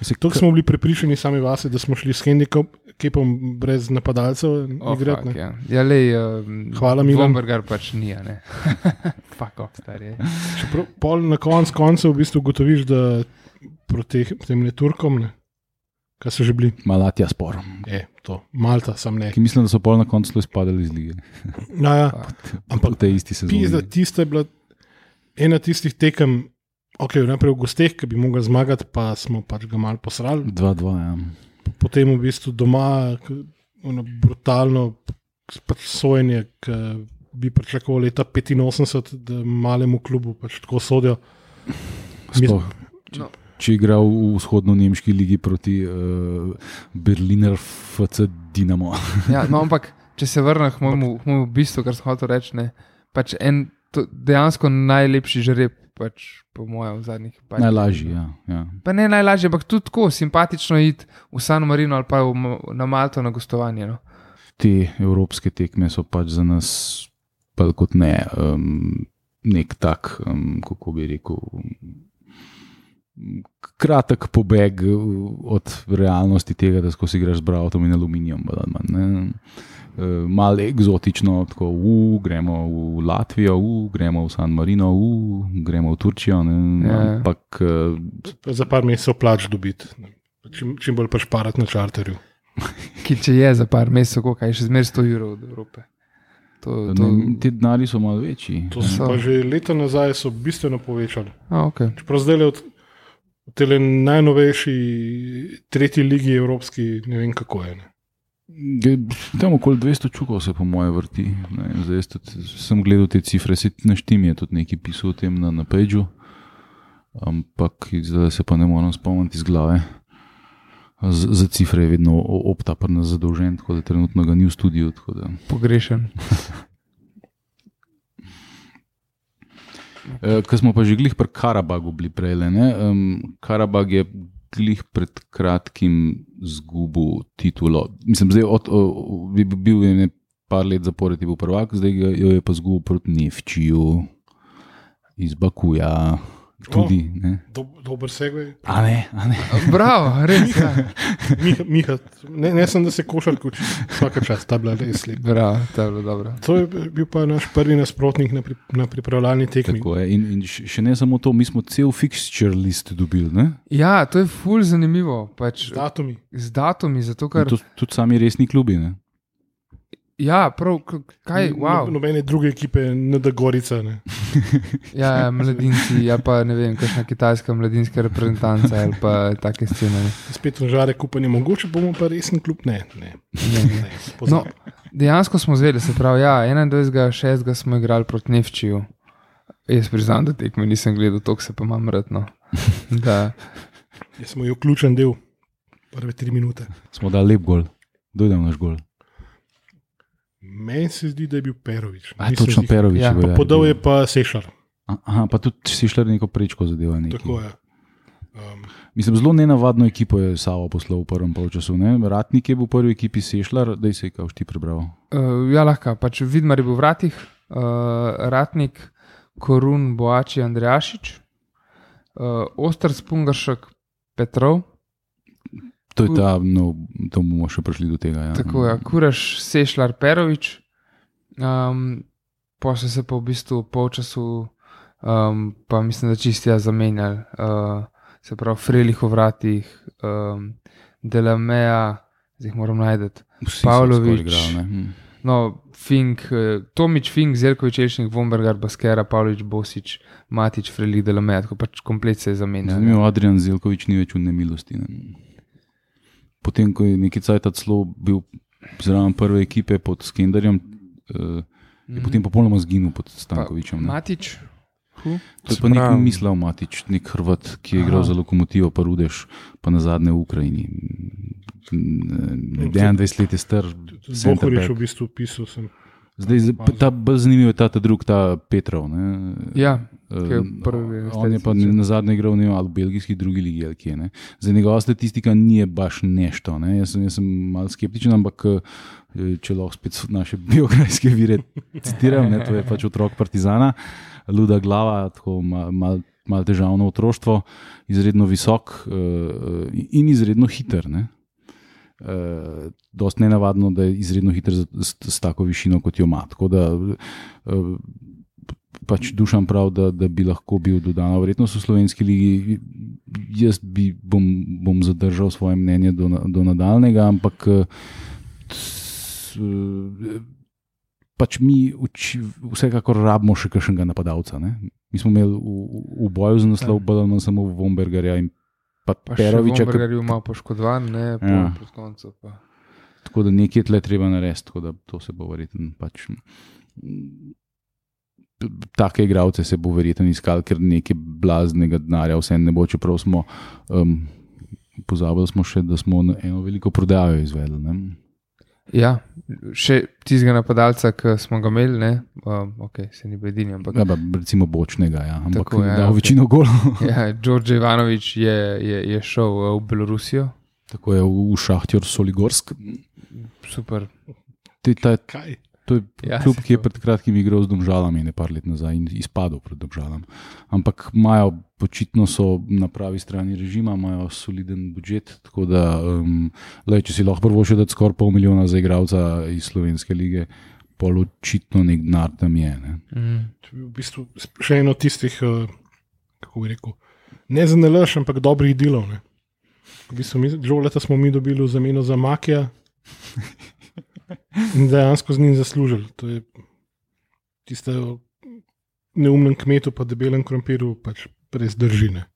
Se- tako smo bili prepričani sami vase, da smo šli s handicapom brez napadalcev Oh, igrati. fuck, ne. ja. ja, lej, uh, Hvala, Milan. Vombergar pač ni, a ne. Fuck off, stari. Čeprav pol na koncu koncev v bistvu ugotoviš, da proti tem ne Turkom, ne, kaj so že bili, Malatja spor. je to, Malta, sam ne. Ki mislim, da so pol na koncu izpadali iz lige. No, ja, Ampak v tej isti pizda, sezoni. tista je bila ena tistih tekem, ok, najprej v gosteh, ki bi mogli zmagati, pa smo pač ga mal posrali. 2-2, ja. potem v bistvu doma ono brutalno pač sojenje, ki bi pričakoval leta 85, da malemu klubu pač tako sodijo. Sploh, No. če je igral v vzhodno-nemški ligi proti uh, Berliner FC Dinamo. Ja, no, ampak če se vrnem k mojemu, k mojemu bistvu, kar sem hotel reči, ne, pač en dejansko najlepši žreb, pač po mojem, v zadnjih pač. Najlažji, ja. ja. Pa ne najlažje, ampak tudi tako simpatično iti v San Marino ali pa v, na Malto na gostovanje. No. Te evropske tekme so pač za nas, pa kot ne, um, nek tak, um, kako bi rekel. Kratek pobeg uh, od realnosti tega, da skozi igraš z Brautom in aluminijem. Eh, Malo eksotično, tako uh, gremo v Latvijo, uh, gremo v San Marino, uh, gremo v Turčijo. Ne, Ja. Ampak eh, Za par mesecev plač dobiti, čim, čim bolj pač parati na čarterju. Ki če je za par mesecev, kaj je še zmeraj 100 evrov od Evrope. To, to, ne, ti denari so malo večji. To so pa že leta nazaj so bistveno povečali. a, okay. Čeprav zdaj le od v tej najnovejši tretji ligi evropski, ne vem kako je. Ne. Tam okoli 200 čukov se po moje vrti. Ne, zdaj tudi sem gledal te cifre, se naštim je tudi nekaj pisal o tem na, na Pageu, ampak zdaj se pa ne morem spomniti iz glave. Z, za cifre je vedno opta pa nas zadolžen, tako da trenutno ga ni v studiu. da. pogrešen. E, Ker smo pa že glih pri Karabagu bili prej. Um, Karabag je glih pred kratkim izgubil titulo. Mislim, zdaj od, o, bi bil je par let zapored bil prvak, zdaj jo je pa zgubil proti Nevčiju iz Bakuja. Tudi, ne. Dob, dober segway. A ne, a ne. Bravo, res. Ja. Miha, Miha, ne, ne sem, da se košarko uči, vsaka čas, ta bila res lepa. Bravo, to je bilo dobro. To je bil pa naš prvi nasprotnik na, pri, na pripravljalni tekmi. Tako je. In, in še ne samo to, mi smo cel fixture list dobili. Ne? Ja, to je ful zanimivo. Pač, Z datumi. z datumi, zato ker. To, tudi sami resni klubi. Ne? Ja, prav, kaj, wow. No, nobene druge ekipe, ne da Gorica. Ne. Ja, ja, mladinci, ja pa ne vem, kakšna kitajska mladinska reprezentanca ali pa take scene. ne. Spet žare kupanje, mogoče bomo pa resen klub. Ne, ne. Ne. ne No, dejansko smo zvedeli, se pravi, ja, 21.6. smo igrali proti Nevčiju. Jaz priznam, da tekme nisem gledal, to se pa imam rad. No. Da, Jaz smo jo ključen del, prve tri minute. Smo dali lep gol, dojdem naš gol. Meni se zdi, da je bil Perovič. A, točno zdi- Perovič. Ja, Pa ja, podal je pa Sešar. Aha, pa tudi si šel neko prečko zadeva. nekaj. Tako je. Um, Mislim, zelo nenavadno ekipo je Savo poslal v prvem polčasu. Ne? Ratnik je bil v prvi ekipi Sešljar, da se je kao ti prebral. uh, ja, lahko, pač Vidmar je bil v vratih, uh, Ratnik, Korun, Boači, Andrejašič, uh, Ostr Spungaršek, Petrov, To je ta, no, to bomo še prišli do tega. Ja. tako je, Kuraš, Sešljar, Perovič. Um, pa so se pa v bistvu polčasu, um, pa mislim, da čistija zamenjali. Uh, se pravi, Frelih v vratih, um, Delameja, zdaj jih moram najti. Pavlović. Hm. No, Fink, eh, Tomič, Fink, Zelkovič, Elšnik, Vombergar, Baskera, Pavlič, Bosič, Matič, Frelih, Delameja, tako pač komplet se je zamenjal. Zanimivo, Adrian Zelkovič ni več v nemilosti. Ne. Potem, ko je neki cajt celo bil zraven prve ekipe pod Skenderjem, uh, je potem popolnoma zginil pod Stankovičem. ne. Matič, hu? To je pa nek. Mislav Matič, nek Hrvat, ki je igral Aha. za lokomotivo, pa Rudeš, pa na zadnje v Ukrajini. No, 21 let je star, center Bohor je back. še v bistvu pisal. Sem. Zdaj, ta bolj zanimiv je ta, ta drug, ta Petrov. Ne? Ja, Eh, prvi On je pa na zadnje igral ne, ali v belgijski drugi ligi ali kje. Ne? Za njegova statistika ni baš nešto. Ne? Jaz, sem, jaz sem malo skeptičen, ampak eh, če lahko spet naše biografske vire citiram, ne? to je pač otrok Partizana, luda glava, tako malo mal, mal težavno otroštvo, izredno visok uh, in izredno hiter. Ne? Uh, dost nenavadno, da je izredno hiter z, s, s tako višino, kot jo ima. Tako da uh, pač dušam prav, da, da bi lahko bil dodana vrednost v slovenski ligi. Jaz bi bom, bom zadržal svoje mnenje do, do nadaljnega, ampak eh, s- eh, pač mi uči, vsekakor rabimo še kakšnega napadalca. Ne? Mi smo imeli v, v boju za naslov ali manj samo Vombergarja in pa, Pa Peroviča, ki- je bil malo poškodovan, ne, po, Ja. ja. pred koncem. Pa. Tako da nekaj tle treba narediti, tako da to se bo verjetno pač. Take igralce se bo verjetno iskal, ker nekaj blaznega denarja vse ne bo, čeprav smo um, pozabili smo še, da smo eno veliko prodajo izvedli. Ne? Ja, še tistega napadalca, ki smo ga imeli, ne, um, okay, se ni bil edini, ampak Ja, pa recimo bočnega, ja. ampak Tako, je ja, dal okej. večino golov. ja, Đorđe Ivanovič je, je, je šel uh, v Belorusijo. Tako je v, Šahtjor Soligorsk. Super. Je, ta, Kaj? To je Ja, klub, ki je pred kratkim igral z Domžalami, ne par let nazaj in izpadel pred Domžalami. Ampak imajo, očitno so na pravi strani režima, imajo soliden budžet. Tako da, um, lej, če si lahko prvo še dati skoraj pol milijona za igralca iz slovenske lige, pol očitno nek denar tam je. Ne. Mm. To je v bistvu še eno tistih, eh, kako bi rekel, ne za nalaš, ampak dobrih delov. ne. V bistvu, mi- Žoleta smo mi dobili v zameno za Makija in dejansko z njim zaslužili. To je tiste o neumnem kmetu, pa debelem krompirju, pač res držine.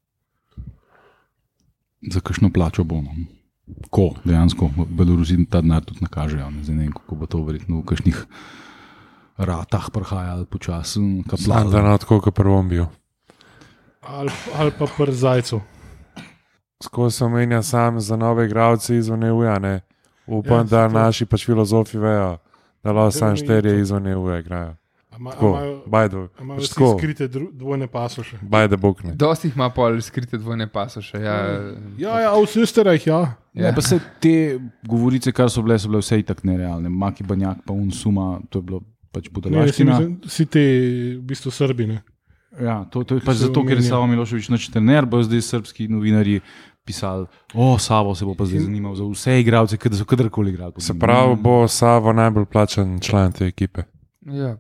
Za kakšno plačo bomo. Ko dejansko v Belorusiji ta denar tudi nakažejo. Ne, Zdaj ne vem, kako bo to verjetno v kakšnih ratah prihajalo počasi. Da na tako, kot prvom bil. Ali, ali pa pr zajcev. Skozi se menja sam za nove igralce izven EU-ja. Ne. Upam, Ja, ja, da to. naši pač filozofi vejo, da lahko Da sam ni šterje izven EU-ja igrajo. Imajo- bajdo. a Imajo vsi tako, skrite dvojne pasoše. Bajde bukne. Dosti jih ima pol skrite dvojne pasoše. Ja, Ja, ja, v Österreich, ja. Ja. Ne, pa se te govorice, kar so bile, so bile vse itak nerealne. Maki Banjak, pa Unsuma, to je bilo pač Ne, si budalaština. mislim, Vsi ti, v bistvu Srbine. Ja, to, to je pač zato, ker je. Savo Miloševič nač trener, bojo zdaj srbski novinarji pisali, o, Savo se bo pa zdaj zanimal za vse igralce, ki so kadarkoli igrali. Se njim." pravi, bo Savo najbolj plačan član te ekipe. ja.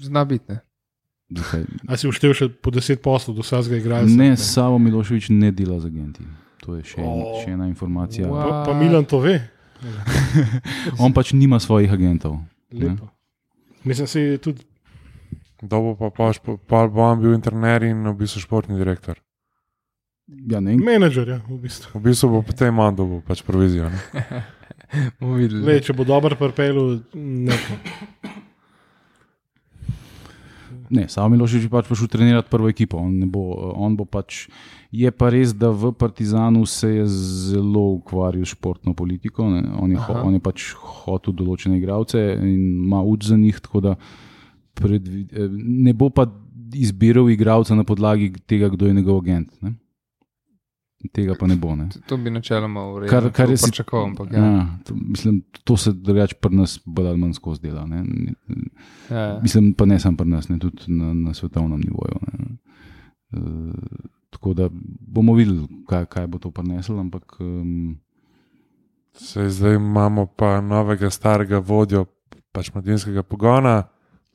Zna biti. ne. Zakaj? A si uštev še po 10 poslov do vsakega igralca? Ne, Savo Miloševič ne dela z agenti. To je še, en, O. še ena informacija. Wow. Pa, pa Milan to ve. On pač nima svojih agentov. Mislim, si tudi Dobo pa paš, pa bo on bil interner in v bistvu športni direktor. Ja, ne, menedžer, ja, v bistvu. V bistvu bo potem on dobil pač provizijo. Le, če bo dober prpelu, ne. ne Savo Miloševič je pač prišel trenirati prvo ekipo. On, ne bo, on bo pač. Je pa res, da v Partizanu se je zelo ukvarjal s športno politiko. Ne. On, je, ho, Aha. on je pač hotel določene igralce in ima uč za njih. tako da Predvi, eh, ne bo pa izbiral igralca na podlagi tega, kdo je njegov agent. Ne? Tega pa ne bo. Ne? To bi načeloma uredil. Kar- kar je si- pričakoval, ampak ja. Ja, to, mislim, to se drugače pri nas bolj ali manj skozi dela. Ne? Ja, ja. Mislim, pa ne samo pri nas, ne, tudi na, na svetovnem nivoju. Ne. E, tako da bomo videli, kaj, kaj bo to prineslo, ampak um, Sej zdaj imamo pa novega starega vodjo pač mladinskega pogona,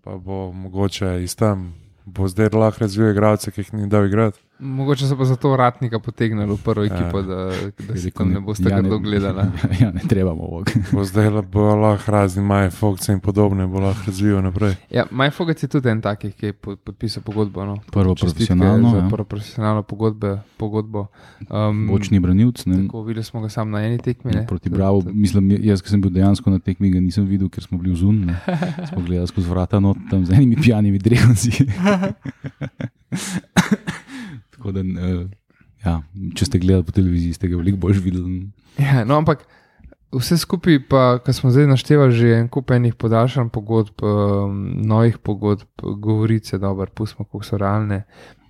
pa bo mogoče iz tam, bo zdaj lahko razvil igralce, ki jih ni dal igrati. Mogoče so pa zato ratnika potegnili v prvo ekipo, da, da si tam ne boste ja, grdo gledali. Ja, ja, ne treba ovog. Bo zdaj bo lahko razni Maj, Fox in podobne, bo lahko razvijal naprej. Ja, Majfogec je tudi en takih, ki je po- podpisal pogodbo. No. Prvo Čestitke profesionalno, Za ja. prvo profesionalno pogodbe, pogodbo. Um, Močni branilc. ne. Tako videli smo ga samo na eni tekmi. ne. Proti Bravo, mislim, jaz, ki sem bil dejansko na tekmi, ga nisem videl, ker smo bili v zunju. Smo gledali skozi vrata, not, tam z enimi pijanimi drevenci. Da, uh, ja, če ste gledali po televiziji, ste ga veliko bolj videli. Ja, no, ampak vse skupaj, pa, ko smo zdaj naštevali že en kup enih podaljšanih pogodb, um, novih pogodb, govorice, dobro, pustimo, kako so realne,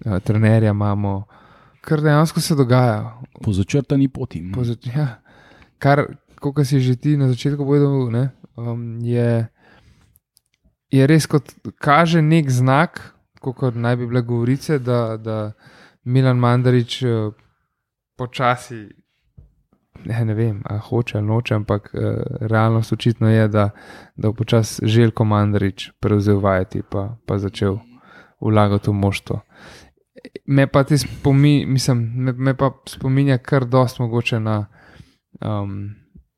uh, trenerja imamo, kar dejansko se dogaja. Po začrtani poti. Po zač- Ja, kar, kot si že ti na začetku povedal, ne, um, je, je res kot kaže nek znak, kot naj bi bile govorice, da, da Milan Mandarič uh, počasi. Ne, ne vem, ali hoče ali noče, ampak uh, realnost očitno je, da, da bo počasi Željko Mandarič prevzel vajeti pa, pa začel vlagati v moštvo. Me pa, te spomi, mislim, me, me pa spominja kar dost mogoče na, um,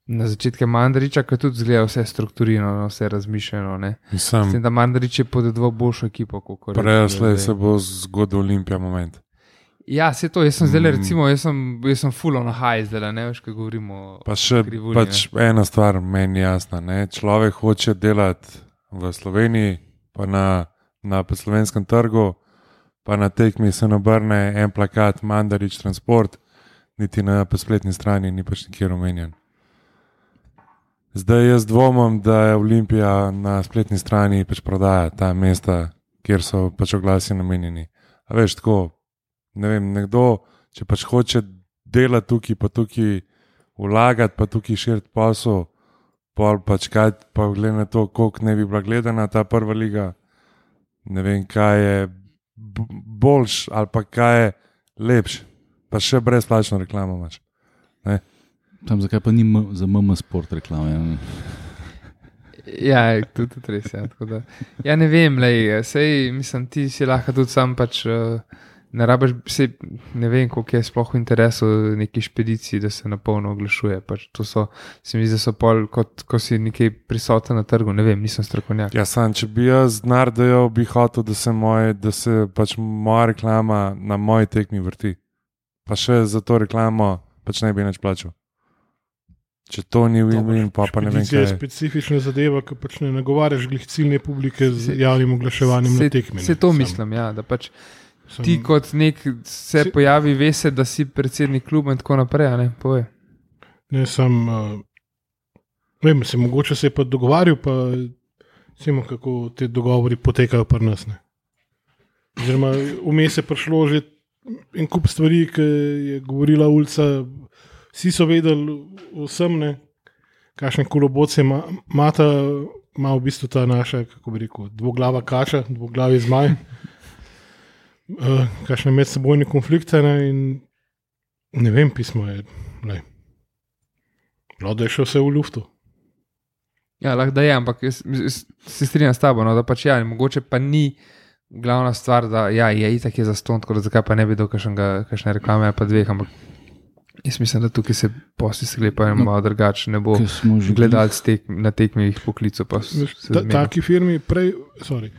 na začetke Mandariča, ki tudi zgleda vse strukturirano, vse razmišljeno. Mislim, da Mandarič je podedval boljšo ekipo kot prej slej se bo zgodil Olimpija moment. Ja, se to, jaz sem zdaj, Mm. recimo, jaz sem, jaz sem full on high zdaj, ne veš, kaj govorimo. Pa še Krivulji, pač ena stvar meni jasna. Ne? Človek hoče delati v Sloveniji, pa na, na slovenskem trgu, pa na tekmi se nabrne en plakat, Mandarič transport, niti na spletni strani ni pač nikjer omenjen. Zdaj jaz dvomim, da je Olimpija na spletni strani pač prodaja ta mesta, kjer so pač oglasi namenjeni. A veš, tako, ne vem, nekdo, če pač hoče delati tukaj, pa tukaj vlagati, pa tukaj širiti posel, pol pač kaj, pa glede na to, koliko ne bi bila gledana ta prva liga, ne vem, kaj je boljš ali pa kaj je lepš, pa še brezplačno reklamo imaš. Tam zakaj pa ni za MM sport reklame? Ja. Ja, tudi, tudi res je. Ja, da, ja, ne vem, lej, sej, mislim, ti si lahko tudi sam pač. Uh, Ne rabiš, sej, ne vem, koliko je sploh v interesu neki špediciji, da se na polno oglašuje. Pač to so, se mi zdi, da so pol, kot ko si nekaj prisoten na trgu. Ne vem, nisem strokovnjak. Ja, sam, če bi jaz denar dajal, bi hotel, da se, moje, da se pač moja reklama na moji tekmi vrti. Pa še za to reklamo pač ne bi več plačal. Če to ni win-win, pa, pa ne vem, kaj je specifična zadeva, ki pač ne nagovarjaš glih ciljne publike z Se- javnim oglaševanjem na tekmi. Se to mislim, ja, da pač sam- ti kot nek se Si- pojavi, veš, da si predsednik kluba in tako naprej. Ne, Povej. Ne, sam, uh, vem, se mogoče se je pa dogovarjal, pa Vemo, kako te dogovori potekajo pri nas. Ne. Oziroma, vmes je prišlo že en kup stvari, ki je govorila ulica. Vsi so vedeli, vsem, ne, kakšne koloboce ima, mata, ima v bistvu ta naša, kako bi rekel, dvoglava kača, dvoglavi zmaj, uh, kakšne medsebojne konflikte. Ne, in ne vem, pismo je, da je še vse v luftu. Ja, lahko da je, ampak jaz, jaz se strinjam s tabo, no, da pač ja, mogoče pa ni glavna stvar, da ja, je itak je za ston, tako da zakaj pa ne bi do kakšne reklame, pa dveh, ampak jaz mislim, da tukaj se posli sklepajo no, malo drugače, ne bo gledalci tek, na tekmih poklicu. Ta, taki firmi prej, sorry,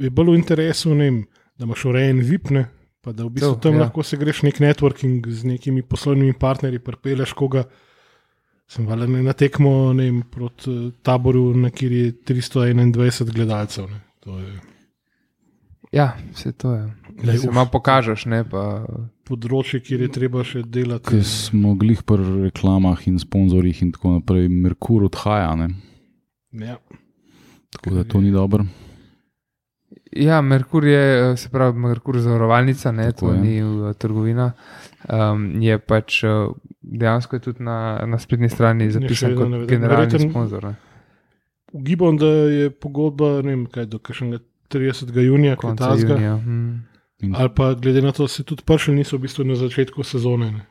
je bolj v interesu, vem, da imaš urejen VIP, ne, pa da v bistvu to, tam ja. lahko se greš nek networking z nekimi poslovnimi partnerji, prepeleš koga. Sem val na tekmo vem, proti eh, taboru, na kjer je 321 gledalcev. Je... Ja, vse to je. Le, se malo pokažeš. Ne, pa... Področje, kjer je treba še delati. Ker smo glih pri reklamah in sponzorjih in tako naprej, Merkur odhaja. Ja. Tako da to ni dobro. Ja, Merkur je, eh, se pravi, Merkur zavarovalnica, ne, to je. ni uh, trgovina. Um, je pač uh, dejansko je tudi na, na spletni strani zapisan kot generalni Verjetno, sponzor. Ugibam, da je pogodba vem, kaj, do 30. junija, kot je ta zgor. Ali pa glede na to, da se tudi prši niso v bistvu na začetku sezone. Ne.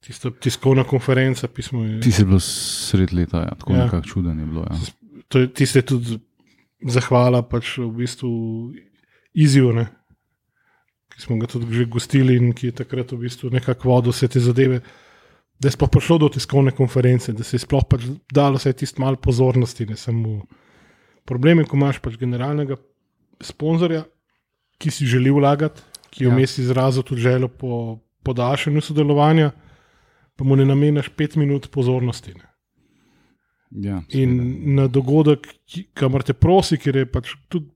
Tista tiskovna konferenca, pismo je. Ti si bil sred leta, ja, tako ja. nekako čuden je bilo. Ja. To je tiste tudi zahvala pač v bistvu izjivne ki smo ga tudi že gostili in ki je takrat v bistvu nekako vodil vse te zadeve. Da je sploh prišlo do tiskovne konference, da se je sploh pač dalo vse tisto malo pozornosti. Problem je, ko imaš pač generalnega sponzorja, ki si želi vlagati, ki je vmes ja. izrazil tudi željo po podaljšanju sodelovanja, pa mu ne namenjaš pet minut pozornosti. Ja, in na dogodek, kamor te prosi, ker je pač tudi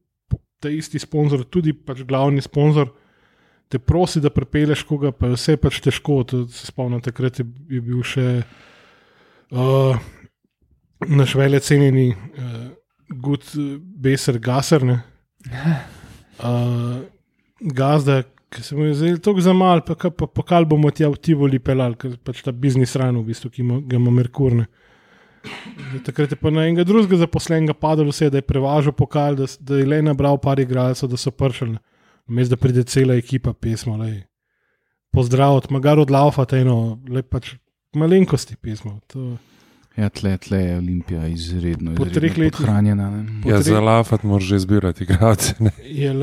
ta isti sponzor, tudi pač glavni sponzor te prosi, da prepeleš koga, pa je vse pač težko. Se spomnim, takrat je, je bil še uh, naš velje cenjeni uh, Gud Beser Gasser. Uh, gazda, ki se mu je zdelo tako za mal, pa, pa, pa kal bomo ti avtivoli pelali, ker pač ta biznis rano, v bistvu, ki ga ima Merkurne. Takrat je pa na enega drugega zaposlenega padlo vse, da je prevažal pokal, da, da je le nabral par igralcev, da so pršali vmes da pride cela ekipa pismo. Lej. Pozdrav, magar od Laufa, eno, le pač malenkosti pismo. To... Ja, tle, tle je Olimpija izredno, po treh letih hranjena. Ja, treh... za Laufat moraš že zbirati igralce. Ja,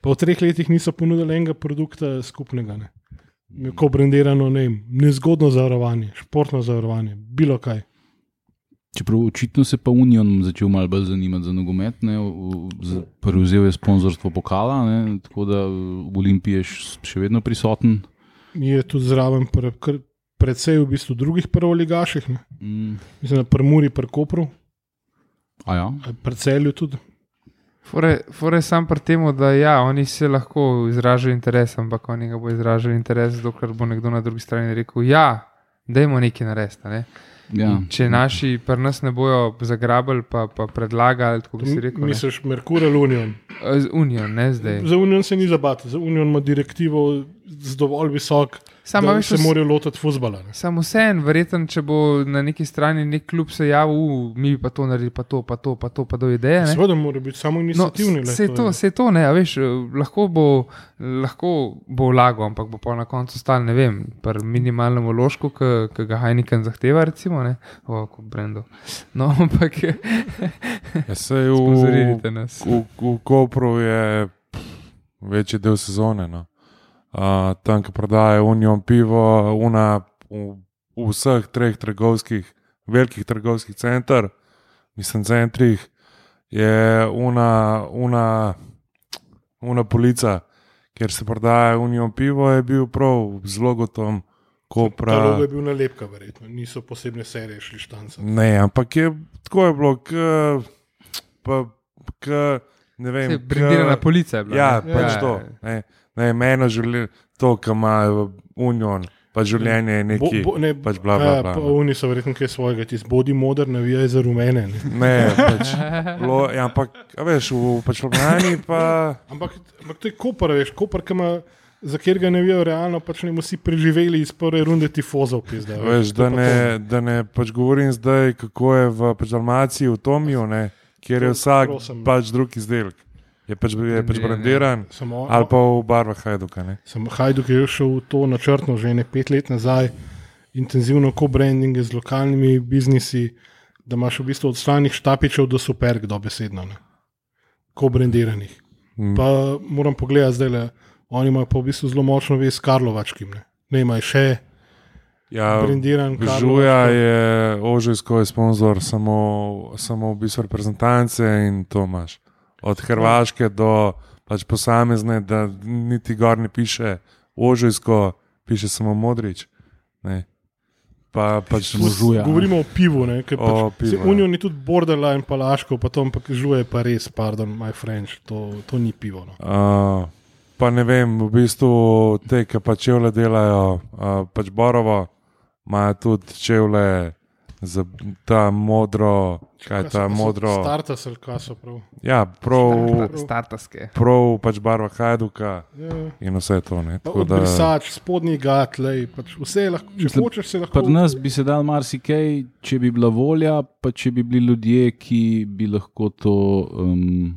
pa v treh letih niso ponudili enega produkta skupnega. Ne. Ko brendirano, ne, nezgodno zavarovanje, športno zavarovanje, bilo kaj. Čeprav očitno se pa Union začel malo bolj zanimati za nogomet, prevzel je sponzorstvo pokala, ne, tako da v Olimpiji je še vedno prisoten. Je tudi zraven, pre, predvsej v bistvu drugih prvoligaših, mm. mislim, na Prmuri, Prkopru. Ja. Predvsej tudi. Fore je sam pri tem, da ja, oni se lahko izražajo interes, ampak oni ga bo izražali interes, dokler bo nekdo na drugi strani rekel: Ja, dajmo nekaj narediti. Ne. Ja. Če naši pri nas ne bojo zagrabili, pa, pa predlagali, kako bi si rekel. Misliš, Merkur ali Union? Z Union, ne zdaj. Za Union se ni zabati, za Union ima direktivo z dovolj visok. Samo da se morajo lotiti futbola. Samo vse en, verjeten, če bo na neki strani nek klub se javil, mi pa to naredili, pa to, pa to, pa to, pa do ideje. Seveda mora biti samo inicijativni. No, vse to, vse to, ne, veš, lahko bo, lahko bo vlago, ampak bo pa na koncu stal, ne vem, pri minimalnem vložku, ki ga Heineken zahteva, recimo, ne, o, kot Brendo. No, ampak. ja, se je v, v, v Kopru je večji del sezone. No uh, tam, ki prodajajo unijo pivo, una, v, v vseh treh trgovskih, velikih trgovskih centrih, mislim, centrih, je una, una, una polica, kjer se prodaja unijo pivo, je bil prav zelo gotom. Pravno je bil nalepka, verjetno, niso posebne serije šli štance. Ne, ampak je tako je bilo, k, pa, k, ne vem. Pridina policija je bila. Ja, pač ja, to. Ne. Ne, meni želi to, kar ima Union. pa življenje je neki. Bo, bo, ne, pač bla, bla, ja, bla, pa ne. Oni so verjetno kaj svojega, ti bodi moder, navijaj za rumene. Ne. Ne, pač, lo, ja, ampak, a veš, v pač Ljubljani pa. Ampak, ampak to je Koper, veš, Koper, ki ima. Za kjer ga ne vijo, realno pač ne bomo vsi preživeli iz prve runde tifozov. Pizda, Veš, da, ne, da ne pač govorim zdaj, kako je v pač Dalmaciji, v Tomiju, ne, kjer je vsak prosim. pač drug izdelek. Je pač, je pač brandiran, Samo, ali pa v barvah Hajduka. Ne. Sem Hajduk je šel v to načrtno že ne pet let nazaj, intenzivno co-branding z lokalnimi biznisi, da imaš v bistvu od stranih štapičev do super, kdo besedno, ne. co-brandiranih. Mm. Pa moram pogledati zdaj, le, oni imajo pa v bistvu zelo močno vez s Karlovačkim. Ne, ne imajo še Ja, brendiran Žuja je ožijsko je sponzor samo, samo v bistvu reprezentance in to imaš. Od Hrvaške do pač posamezne, da niti gor ne piše ožijsko, piše samo modrič. Ne. Pa pač Žuja. Govorimo o pivu, ne, O pač, pivu, se ja. Union je tudi borderline, pa laško, pa to, ampak žuje pa res, pardon, my French, to, to ni pivo. No. Uh, pa ne vem, v bistvu te, ki pa čevlje delajo, uh, pač Borovo, imajo tudi čevlje za ta modro, kaj je ta modro. Startas ali kaj so prav. Ja, prav, Startaske. prav pač barva Hajduka Ja. in vse to. Ne. Tako da, spodnji gat, lej, pač vse je lahko, če hočeš, se lahko. Pri nas bi se dal marsikaj, če bi bila volja, pa če bi bili ljudje, ki bi lahko to. Um,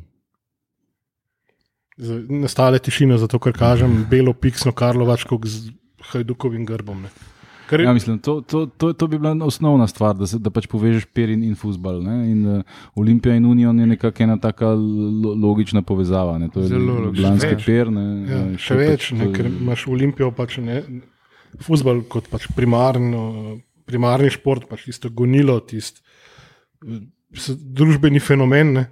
Nastale tišine, zato ker kažem belo piksno Karlovačko z Hajdukovim grbom. Ne. Ker, ja, mislim, to, to, to, to bi bila osnovna stvar, da, se, da pač povežeš perin in futbal. In uh, Olimpija in Union je nekako ena taka lo, logična povezava. Ne? To je Zelo logično. Per. Ne? ja, Eh, še to je več, pač, ne, je- ker imaš Olimpijo, pač ne, futbol kot pač primarno, primarni šport, pač tisto gonilo, tisti družbeni fenomen. Ne.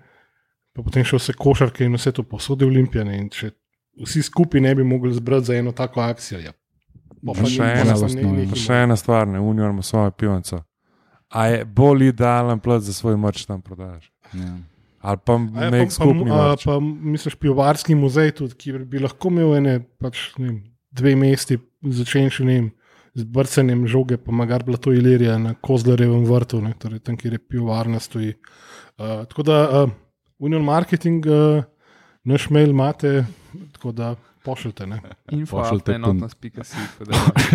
Pa potem še vse košarke in vse to posode Olimpijane. In če vsi skupaj ne bi mogli zbrati za eno tako akcijo, ja. bo Pa pa še ni- ena pa pa nekaj še ena stvar, ne Union ima svojo pivanco. A je bolj idealen plat za svoj mrč tam prodajaš? Ja. Ali pa ja, nek pa, skupni pa, a, mrč? pa misliš, pivovarski muzej, tudi, ki bi lahko imel ene, pač, ne vem, dve mesti, začenši ne vem, z brcanjem žoge, pa magar bila to Ilirija na Kozlarevem vrtu, ne, torej tam, kjer je pivovarna stoji. Uh, tako da uh, Union Marketing, uh, naš mail imate, tako da pošljite. Ne. Info, Pošljite enotnost.si.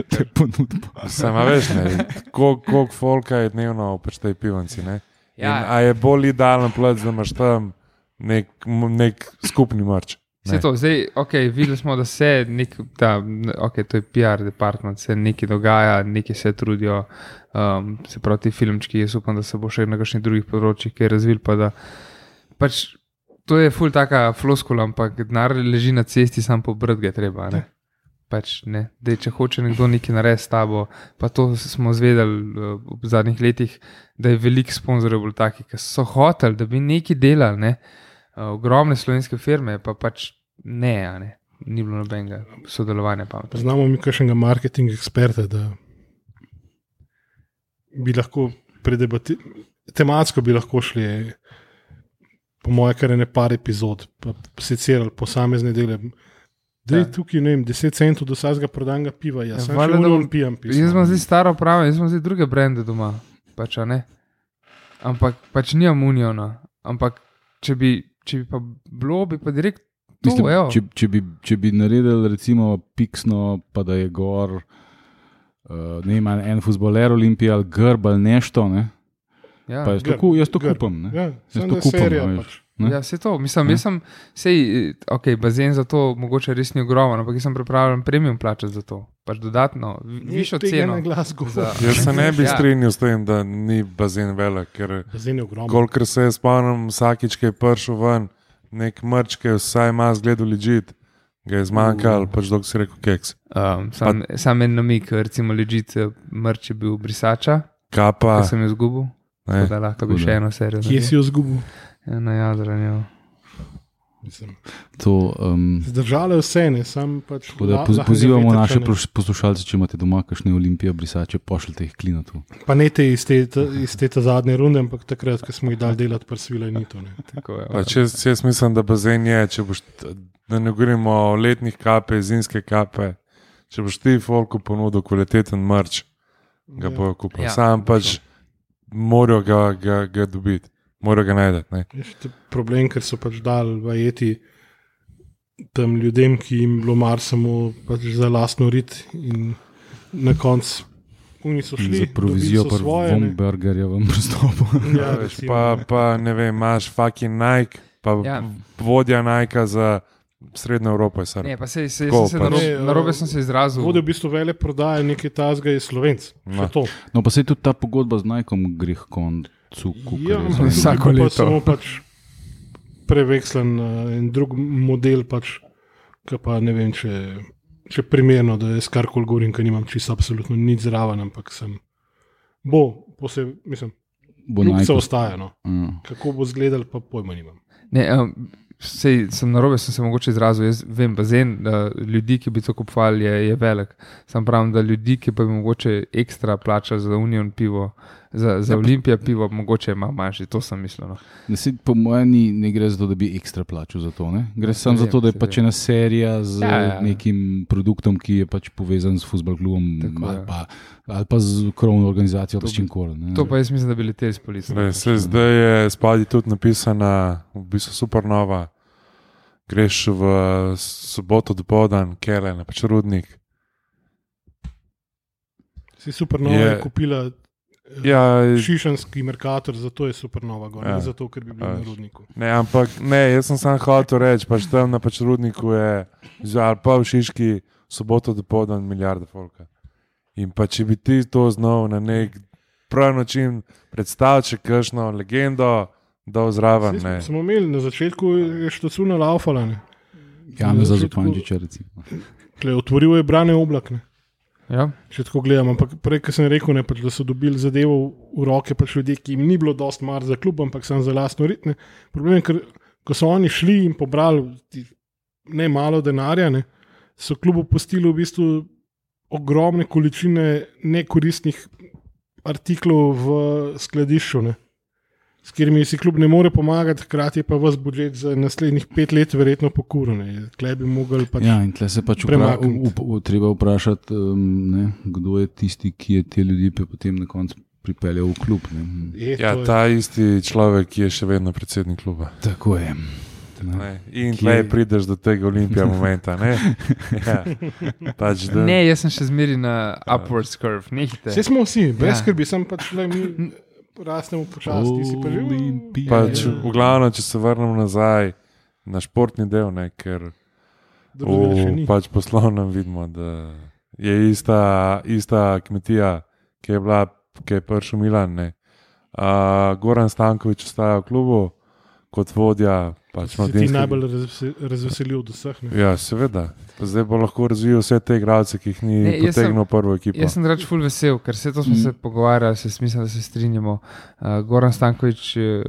To je ponudba. Sama veš, ne, kol- koliko folka je dnevno pač tej pivanci. Ne? In Ja, A je bolj idealen plat, da imaš tam nek, nek skupni mrč? Vse to, zdaj, okay, videli smo, da se nek, ta, okay, to je PR department, se nekaj dogaja, nekaj se trudijo, um, se pravi, ti filmčki. Jaz upam, da se bo še na kakšnih drugih področjih kaj razvil. Pa da, pač, to je ful taka floskula, ampak denar leži na cesti, sam pobrat ga je treba. Ne? Pač, ne. Dej, če hoče nekdo nekaj narediti s tabo, pa to smo zvedeli uh, v zadnjih letih, da je veliko sponzorjev bolj takih, ki so hoteli, da bi nekaj delali. Ne? Uh, ogromne slovenske firme, pa pač ne, ne. ni bilo nobenega sodelovanja. pametnega. Znamo mi kakšnega marketing eksperta, da bi lahko predebatirali, tematsko bi lahko šli, po moje, kar je ne par epizod, pa secirali posamezne dele. Da je Ja. tukaj, ne vem, 10 centov do vsakega prodanega piva, jaz Ja, sem valjda, še da vedno bom- pijem pivo. Jaz imam zdaj staro pravo, jaz imam zdaj druge brende doma, pač, a ne. Ampak pač nimam uniona. Ampak če bi, če bi pa bilo, bi pa direkt to, Mislim, evo. če, če, bi, če bi naredili, recimo, piksno, pa da je gor, uh, ne vem, en futboler Olimpije ali grb ali nešto, ne, Ja. pa jaz to, ku- jaz to grb. kupam. Ne. Ja, Jaz to kupam, serija. veš. Pač. ne. Ja, se to, mislim, Ja. jaz sem, sej, ok, bazen za to mogoče res ni ogromen, ampak jaz sem pripravljen premium plačati za to. Pač dodatno, vi- višjo ceno. za- Jaz se ne bi Ja. strinjal s tem, da ni bazen velik, ker Bazen je ogromen. kolikor se jaz spomnim, vsakič, ki je prišel ven, nek mrč, ki je vsaj ima zgled ležit, ga je zmanjkalo, pač dok si rekel keks. Um, sam, sam en namik, recimo, ležite mrč je bil brisača, Kapa, ki sem jo izgubil. Ne, Da lahko bi še eno serijo. Kje si jo zgubil? Ja, na jadranju. Mislim, To, um, Zdržale vse, ne, sam pač. da poz, pozivamo naše poslušalce, če imate doma kakšne olimpije, brisače, pošljite jih klinatu. Pa ne te iz te, iz te ta zadnje runde, ampak takrat, ko smo jih dali delati, prsvila in to. Ne. Tako je. jaz, jaz mislim, da bazen je, če boš, da ne govorimo o letnih kape, zimske kape. če boš ti folku ponudil kvaliteten mrč, ga Ja. bojo kupili. Ja, Ja, Sam pač morajo ga, ga, ga dobiti, morajo ga najti. ne. Je še problem, ker so pač dali vajeti tem ljudem, ki jim bilo mar samo pač za lastno rit, in na koncu šli Za provizijo dobili so pa svoje. ne. Vombergerjevem pristopu. Ja, Ja, recimo, pa, pa ne vem, imaš fucking Nike, pa Ja. ja. vodja Nike za Srednjo Evropo. je Srb. Ne, pa sej, sej, Tako sem se pač. narobe, narobe eh, sem se izrazil. Vode v bistvu vele prodaje nekaj tazga je slovenc. Še No. to. No, pa se tudi ta pogodba z Nikeom gre h koncu. Ja. Vsako tukaj pa leto. Samo pač prevekslen uh, in drug model, pač, ki pa ne vem, če, če primerno, da jaz karkoli govorim, ker nimam čisto absolutno nič zraven, ampak sem. Bo, posebej, mislim, Bo Ljubce Nike- ostaja. No. Ja. Kako bo izgledal, pa pojma nimam. Ne, um, sej, sem narobe, sem se mogoče izrazil. Jaz vem, bazen ljudi, ki bi to kupovali, je, je velik. Sam pravim, da ljudi, ki pa bi mogoče ekstra plačali za Union pivo, za, za Ja, Olimpijo pivo, mogoče ima manjši, to sem mislil. No. Saj po mojem ni, ne gre za to, da bi ekstra plačal za to. Ne? Gre Ja, samo za to, da je pač ena serija z Ja, ja, ja. ja. nekim produktom, ki je pač povezan s futbol klubom Tako ali je. pa, ali pa z krovno organizacijo, ali s bi- čim koli. ne. To pa jaz mislim, da bi leteli s policijo. Zdaj, se, zdaj je spadi tudi napisana, v bistvu supernova. Greš v soboto do povdan, kele, na pač rudnik. Si supernova Je- je kupila Ja, šišanski merkator, zato je supernova gor, Ja. ne zato, ker bi bil A na rudniku. ne, ampak ne, jaz sem sam hotel reči, pač tam na pač rudniku je, ali pa v Šiški, soboto do povdan, milijarde folka. In pa če bi ti to znal na nek prav način predstaviti, še kakšno legendo, da vzraven. Smo, ne. smo imeli na začetku je štacuna laufala. ne. Janez za Na začetku- Zupančiča, recimo. Otvoril je brane oblak. Ja? Če tako gledam, ampak prej, ko sem rekel, ne, pač, da so dobili zadevo v roke pač ljudje, ki jim ni bilo dost mar za klub, ampak samo za lastno ritme. Problem je, ker ko so oni šli in pobrali ne malo denarja, ne, so klubu pustili v bistvu ogromne količine nekoristnih artiklov v skladišču. Ne. S katerimi si klub ne more pomagati, hkrati je pa vas budžet za naslednjih pet let verjetno pokuren. Klej bi mogli pač Ja, in tle se pač vpra, premakniti. up, up, treba vprašati, um, ne, kdo je tisti, ki je te ljudi potem na koncu pripeljal v klub. Ne. Je, Ja, je- ta isti človek je še vedno predsednik kluba. Tako je. Ne. Ne? In Kje- tleh prideš do tega olimpija momenta. Ne? Ja. Pač, da, Ne, jaz sem še zmeri na upward curve. Vse smo vsi, brez Ja. skrbi, sem pač le mi rastemo počasi, ti si pa že. Olimpija. pač, v glavnem, če se vrnem nazaj na športni del, ne, ker v ni. pač poslovnem vidimo, da je ista, ista kmetija, ki je bila, ki je prišel Milan. Ne. Uh, Goran Stankovič ostaja v klubu kot vodja. Pač Si ti najbolj razvese- razveselil od vseh. Ne? Ja, seveda. Pa zdaj bo lahko razvijal vse te igralce, ki jih ni Ne, potegnil v prvo ekipo. Jaz sem reč ful vesel, ker se to smo Mm. se pogovarjali, se mislim, da se strinjamo. Uh, Goran Stankovič eh,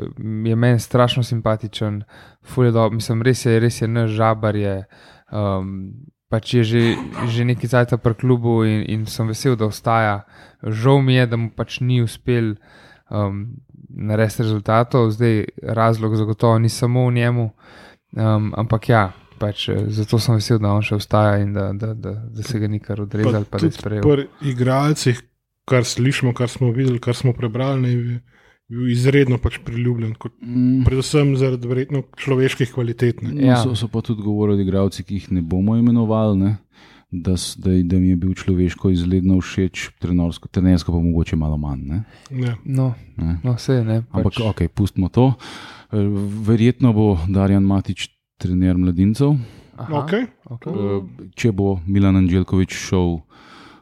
je meni strašno simpatičen, ful je dobro, mislim, res je, res je naš žabar je. Um, pač je že, že nekaj cajt pri klubu in, in sem vesel, da ostaja. Žal mi je, da mu pač ni uspel um, narediti rezultatov, zdaj razlog zagotovo ni samo v njemu, um, ampak ja. Pač, eh, zato sem vesel, da on še ostaja in da, da, da, da se ga ni kar odrezal, pa, pa pri igralcih, kar slišimo, kar smo videli, kar smo prebrali, ne, je bil izredno pač priljubljen. Kot, Mm. predvsem zaradi verjetno človeških kvalitet. Ne. No, Ja. so, so pa tudi govorili igravci, ki jih ne bomo imenovali, ne? Da, da, da mi je bil človeško izredno všeč, trenersko, trenersko pa mogoče malo manj. Ne? Ja. No, Ne? no vse ne. Ampak Pač, ok, pustimo to. Eh, Verjetno bo Darjan Matič trener mladincev. aha, Okay. okay. Eh, Če bo Milan Anželjkovič šel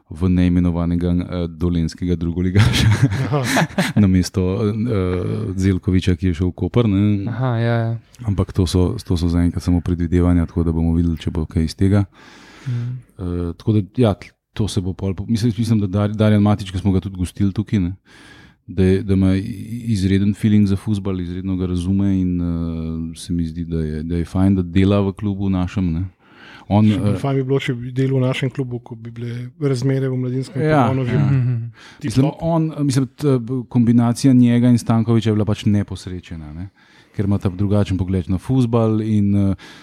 v neimenovanega eh, dolenskega drugoligaša Aha, na mesto Zelkoviča, ki je šel v Koper. Ne? Aha, ja, ja. Ampak to so, to so zaenkrat samo predvidevanja, tako da bomo videli, če bo kaj iz tega. Mm. Uh, tako da, ja, to se bo pol. Mislim, mislim da Dar, Darjan Matič, ki smo ga tudi gostili tukaj, ne, da, je, da ima izreden feeling za futbol, izredno ga razume in uh, se mi zdi, da je, da je fajn, da dela v klubu našem. Ne. On, uh, Fajn bi bilo, če bi delal v našem klubu, ko bi bile razmere v mladinskem Ja, pogonu že ja. Mhm. mislim, on, mislim, t, kombinacija njega in Stankoviča je bila pač neposrečena, ne, ker ima ta drugačen pogled na futbol. In, uh,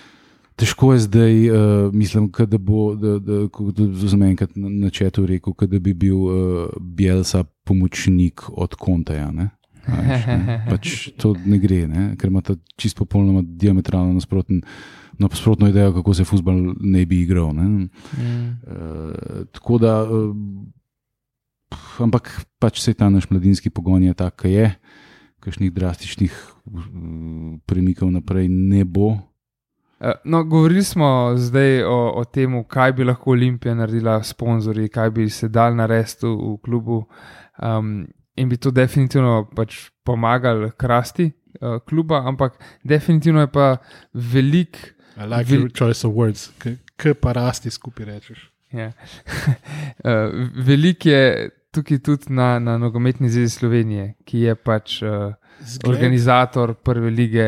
Težko je zdaj, uh, mislim, da bo, da, da, kot sem enkrat na, na četu rekel, da bi bil uh, Bielsa pomočnik od Konteja. Ne? A veš, ne? Pač to ne gre, ne? ker ima ta čisto popolnoma diametralno nasproten. Nasprotno idejo, kako se futbol ne bi igral. Ne? Mm. Uh, tako da, uh, ampak pač se ta naš mladinski pogon je tak, ki je, kakšnih drastičnih uh, premikov naprej ne bo. Eh, No, govorili smo zdaj o, o tem, kaj bi lahko Olimpija naredila, sponzorji, kaj bi se dal narediti v, v klubu. Um, in bi to definitivno pač pomagali krasti uh, kluba, ampak definitivno je pa velik. I like Vil- your choice of words, ki pa rasti skupaj rečeš. Ja. uh, velik je tukaj tudi na, na nogometni zvezi Slovenije, ki je pač. Uh, Zgled, organizator prve lige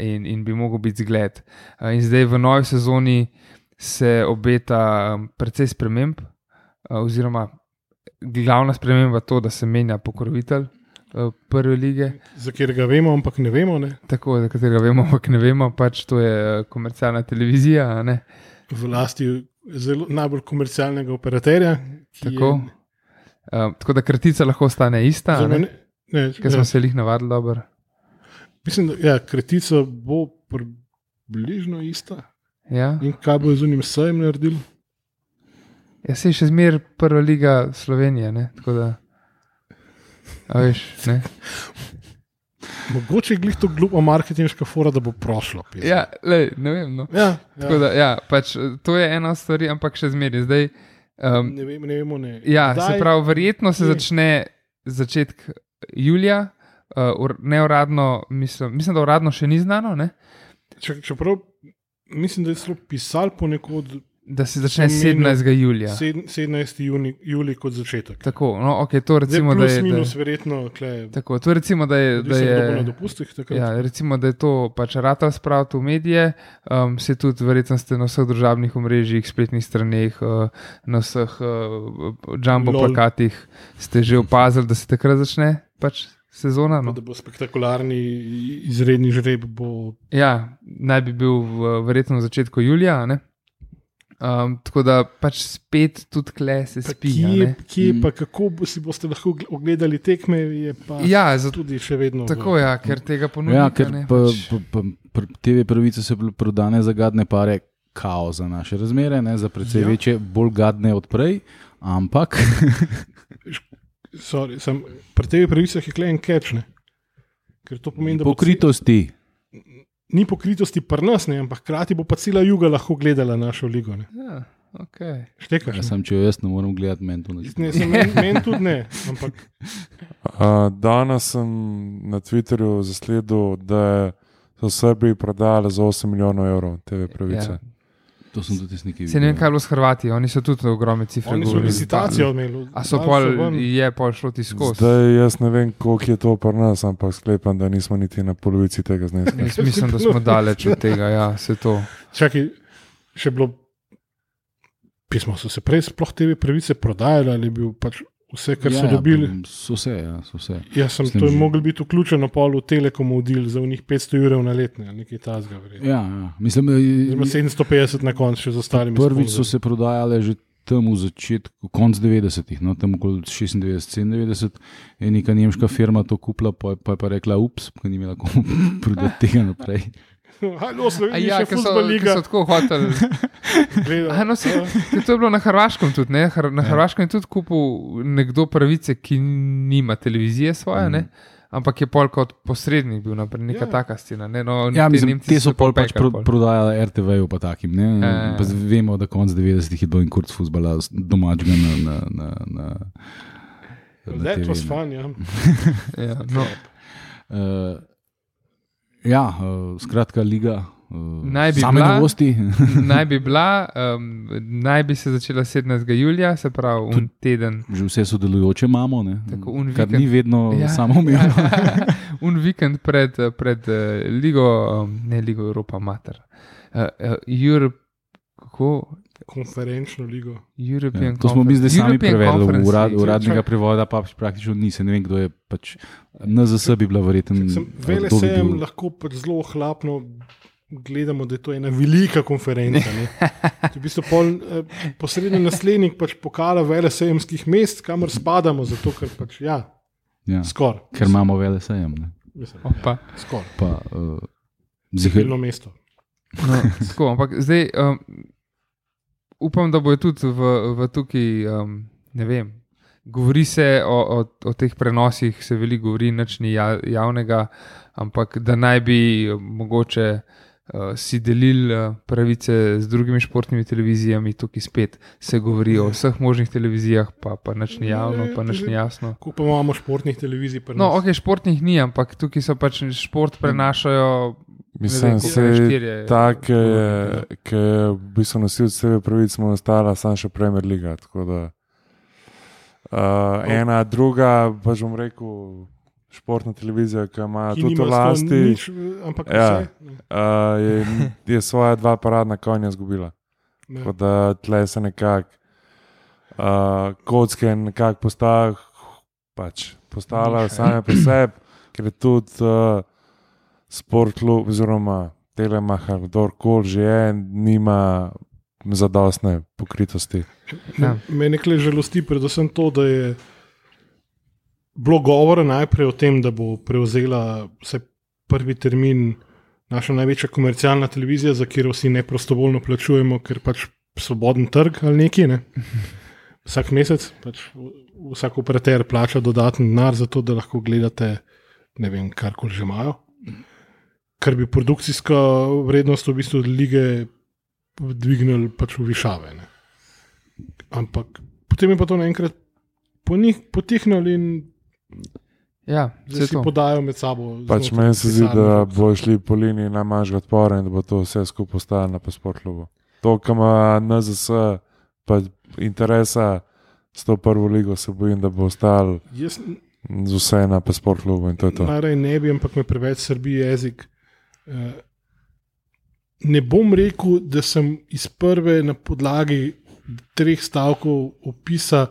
in, in bi mogel biti zgled. Uh, In zdaj v novi sezoni se obeta um, precej sprememb, uh, oziroma glavna sprememba je to, da se menja pokrovitelj uh, prve lige, za katerega vemo, ampak ne vemo. Ne? tako za katerega vemo, ampak ne vemo, pač to je komercialna televizija. a ne. V lasti zelo, najbolj komercialnega operaterja. Tako. je- Uh, tako da kratica lahko ostane ista, za a ne? Ne, ker smo se jih navadili dobro. Mislim, da ja, kretica bo približno ista. Ja. In kaj bo z unim sejem naredil? Jaz se še zmeraj prva liga Slovenije, ne? tako da. A veš, ne. Mogoče je glih to glupa marketinška fora, da bo prošlo. pismo. Ja, lej, ne vem. No. ja, ja. da, ja, pač, to je ena stvar, ampak še zmeraj. Zdaj, um, Ne, vem, ne vemo. Ne. ja, Kdaj- se pravi, verjetno se kje? začne začetek julija, uh, ur- neuradno, mislim, mislim, da uradno še ni znano, ne? Če, čeprav mislim, da je celo pisal ponekod da se začne Sem menil 17. julija. sed- 17. Juni, julij kot začetek. Tako, no, ok, to recimo, Zdaj, da plus, je. Da, minus, verjetno, kle, tako, to recimo, da je. Da bo na je dopustih. takrat. Ja, recimo, da je to pač rata spraviti v medije, um, se tudi, verjetno ste na vseh državnih omrežjih, spletnih straneh, uh, na vseh uh, jumbo Lol. plakatih ste že opazili, da se takrat začne pač sezona. No. Da bo spektakularni izredni žreb. Bo, Ja, naj bi bil v, verjetno v začetku julija. ne. Um, tako da pač spet tudi kle se pa spi. kje, ne. kje Mm. pa kako bo, si boste lahko gl- ogledali tekme, je pa Ja, zato, tudi še vedno. tako je, ja, ker tega ponudnika Ja, ker ne. pa, pač- pa, pa, pr- TV pravice so bile prodane za gadne pare, kao za naše razmere, ne, za precej Ja. večje, bolj gadne od prej, ampak Sorry, sem, pri tebi pravicah je klejen kečne. Ker to pomeni, da bo pokritosti. Ni pokritosti pri nas, ne, ampak hkrati bo pa cela juga lahko gledala našo ligo. Ne. Ja, okay. Štekaš? Ja, ne? sem, če jo jaz ne morem gledati, meni to ne Ne, sem, men, men tudi ne, ampak Uh, danes sem na Twitterju zasledil, da so Srbiji prodali za 8 milijonov evrov TV pravice. Ja. To sem tudi nekaj Se ne vem, kaj je bilo s Hrvati, oni so tudi ogromne cifre. oni so licitacijo imeli. A so pol, ven. je pol šlo ti skozi. Zdaj jaz ne vem, koliko je to pri nas, ampak sklepam, da nismo niti na polovici tega zneska. Jaz mislim, da smo daleč od tega, ja, se to. Čakaj, še bilo. Pismo so se prej sploh te pravice prodajale ali je bil pač vse, kar ja, so dobili. So vse, ja, so vse. Jaz sem Mislim, to je že- mogel biti vključeno pol v Telekomu deal za njih 500 ur na letne, ali nekaj tasga. Ja, ja. Mislim, Zdaj da 750 na koncu še z ostalimi. prvič so sponzorji. se prodajale že tam v začetku, konc 90-ih, no, tam okoli 96-97, je neka nemška firma to kupila, pa je pa, pa rekla, ups, ker ni imela komu prodati tega naprej. Halo, A Slovenija, ja, ker so, liga. so tako hoteli. no, se, ker to je bilo na Hrvaškem tudi. Ne? Na Ja. Hrvaškem je tudi kupil nekdo pravice, ki nima televizije svoje, ne? ampak je pol kot posrednik bil naprej, neka Ja. taka scena. Ne? No, Ja, ti mislim, te so pol pač pro, prodajali RTV-ju, pa takim. Ne? Ja, ja, ja. Pa vemo, da konc 90-ih je bil in kurc fusbala domačega na. na, na, na na That TV, was fun, ja. Ja, no. Uh, ja, uh, skratka, liga. Uh, Naj bi same bila. novosti. naj bi bila, um, naj bi se začela 17. julija, se pravi, un teden. Že vse sodelujoče imamo, ne? Tako, kar ni vedno Ja. ja. samoumevno. un vikend pred, pred uh, Ligo, um, ne Ligo Evropa, Mater. Uh, uh, Europe, kako? Konferenčno ligo. European Ja, to smo mi zdaj Conference- sami European prevedli, Conference urad, uradnega prevoda pa praktično ni, se ne vem, kdo je. Pač, NZS bi bila verjetno. Vele sejem bil- lahko pač zelo ohlapno gledamo, da je to ena velika konferenca. ne. To je v bistvu pol, eh, posredni naslednik pač pokala velesejemskih mest, kamor spadamo, zato ker pač ja, Ja, skoraj. ker imamo vele sejem. Ne? Mislim, Opa. Skoraj. Pa, uh, zihar, Zelo mesto. No, tako, ampak zdaj um, upam, da bojo tudi v, v tukaj, um, ne vem. Govori se o, o, o teh prenosih, se veliko govori, nič ni ja, javnega, ampak da naj bi um, mogoče uh, si delili uh, pravice z drugimi športnimi televizijami, tukaj spet se govori o vseh možnih televizijah, pa, pa nič ni javno, pa nič ni jasno. Ko pa imamo športnih televizij, pa No, ok, športnih ni, ampak tukaj so pač šport prenašajo. Mislim, koliko je, tak, ki je, produkti, ki je v bistvu nosil sebe pravic, mu ostala samo še Premier Da, uh, ena, druga, pa že bom rekel, športna televizija, ki ima ki tudi nima v sto lasti, Nič, ampak Ja. vse. uh, je, je svoja dva paradna konja izgubila. Tako da tle se nekako uh, kocke nekako postav, pač, postala same po sebi, ker je tudi uh, sport klub, oziroma Telemaha, kdorkoli že je, nima zadostne pokritosti. Ja. Me nekaj žalosti, predvsem to, da je bilo govora najprej o tem, da bo prevzela vse prvi termin naša največja komercialna televizija, za katero vsi neprostovoljno plačujemo, ker pač svoboden trg ali neki. Ne? Vsak mesec pač vsak operater plača dodatni denar za to, da lahko gledate, ne vem, karkoli že imajo. Ker bi produkcijska vrednost v bistvu lige dvignili pač v višave. Ne? Ampak potem je pa to naenkrat po njih potihnilo in Ja, si to. podajo med sabo. Pač meni se zdi, da bo šli po liniji najmanjšega odpora in da bo to vse skupaj ostalo na pasportlubu. To, kar ima NZS, pa interesa s to prvo ligo, se bojim, da bo ostal Jaz z vse na pasportlubu in to je to. najraje ne bi, ampak me preveč srbi jezik. Eh, Ne bom rekel, da sem iz prve na podlagi treh stavkov opisa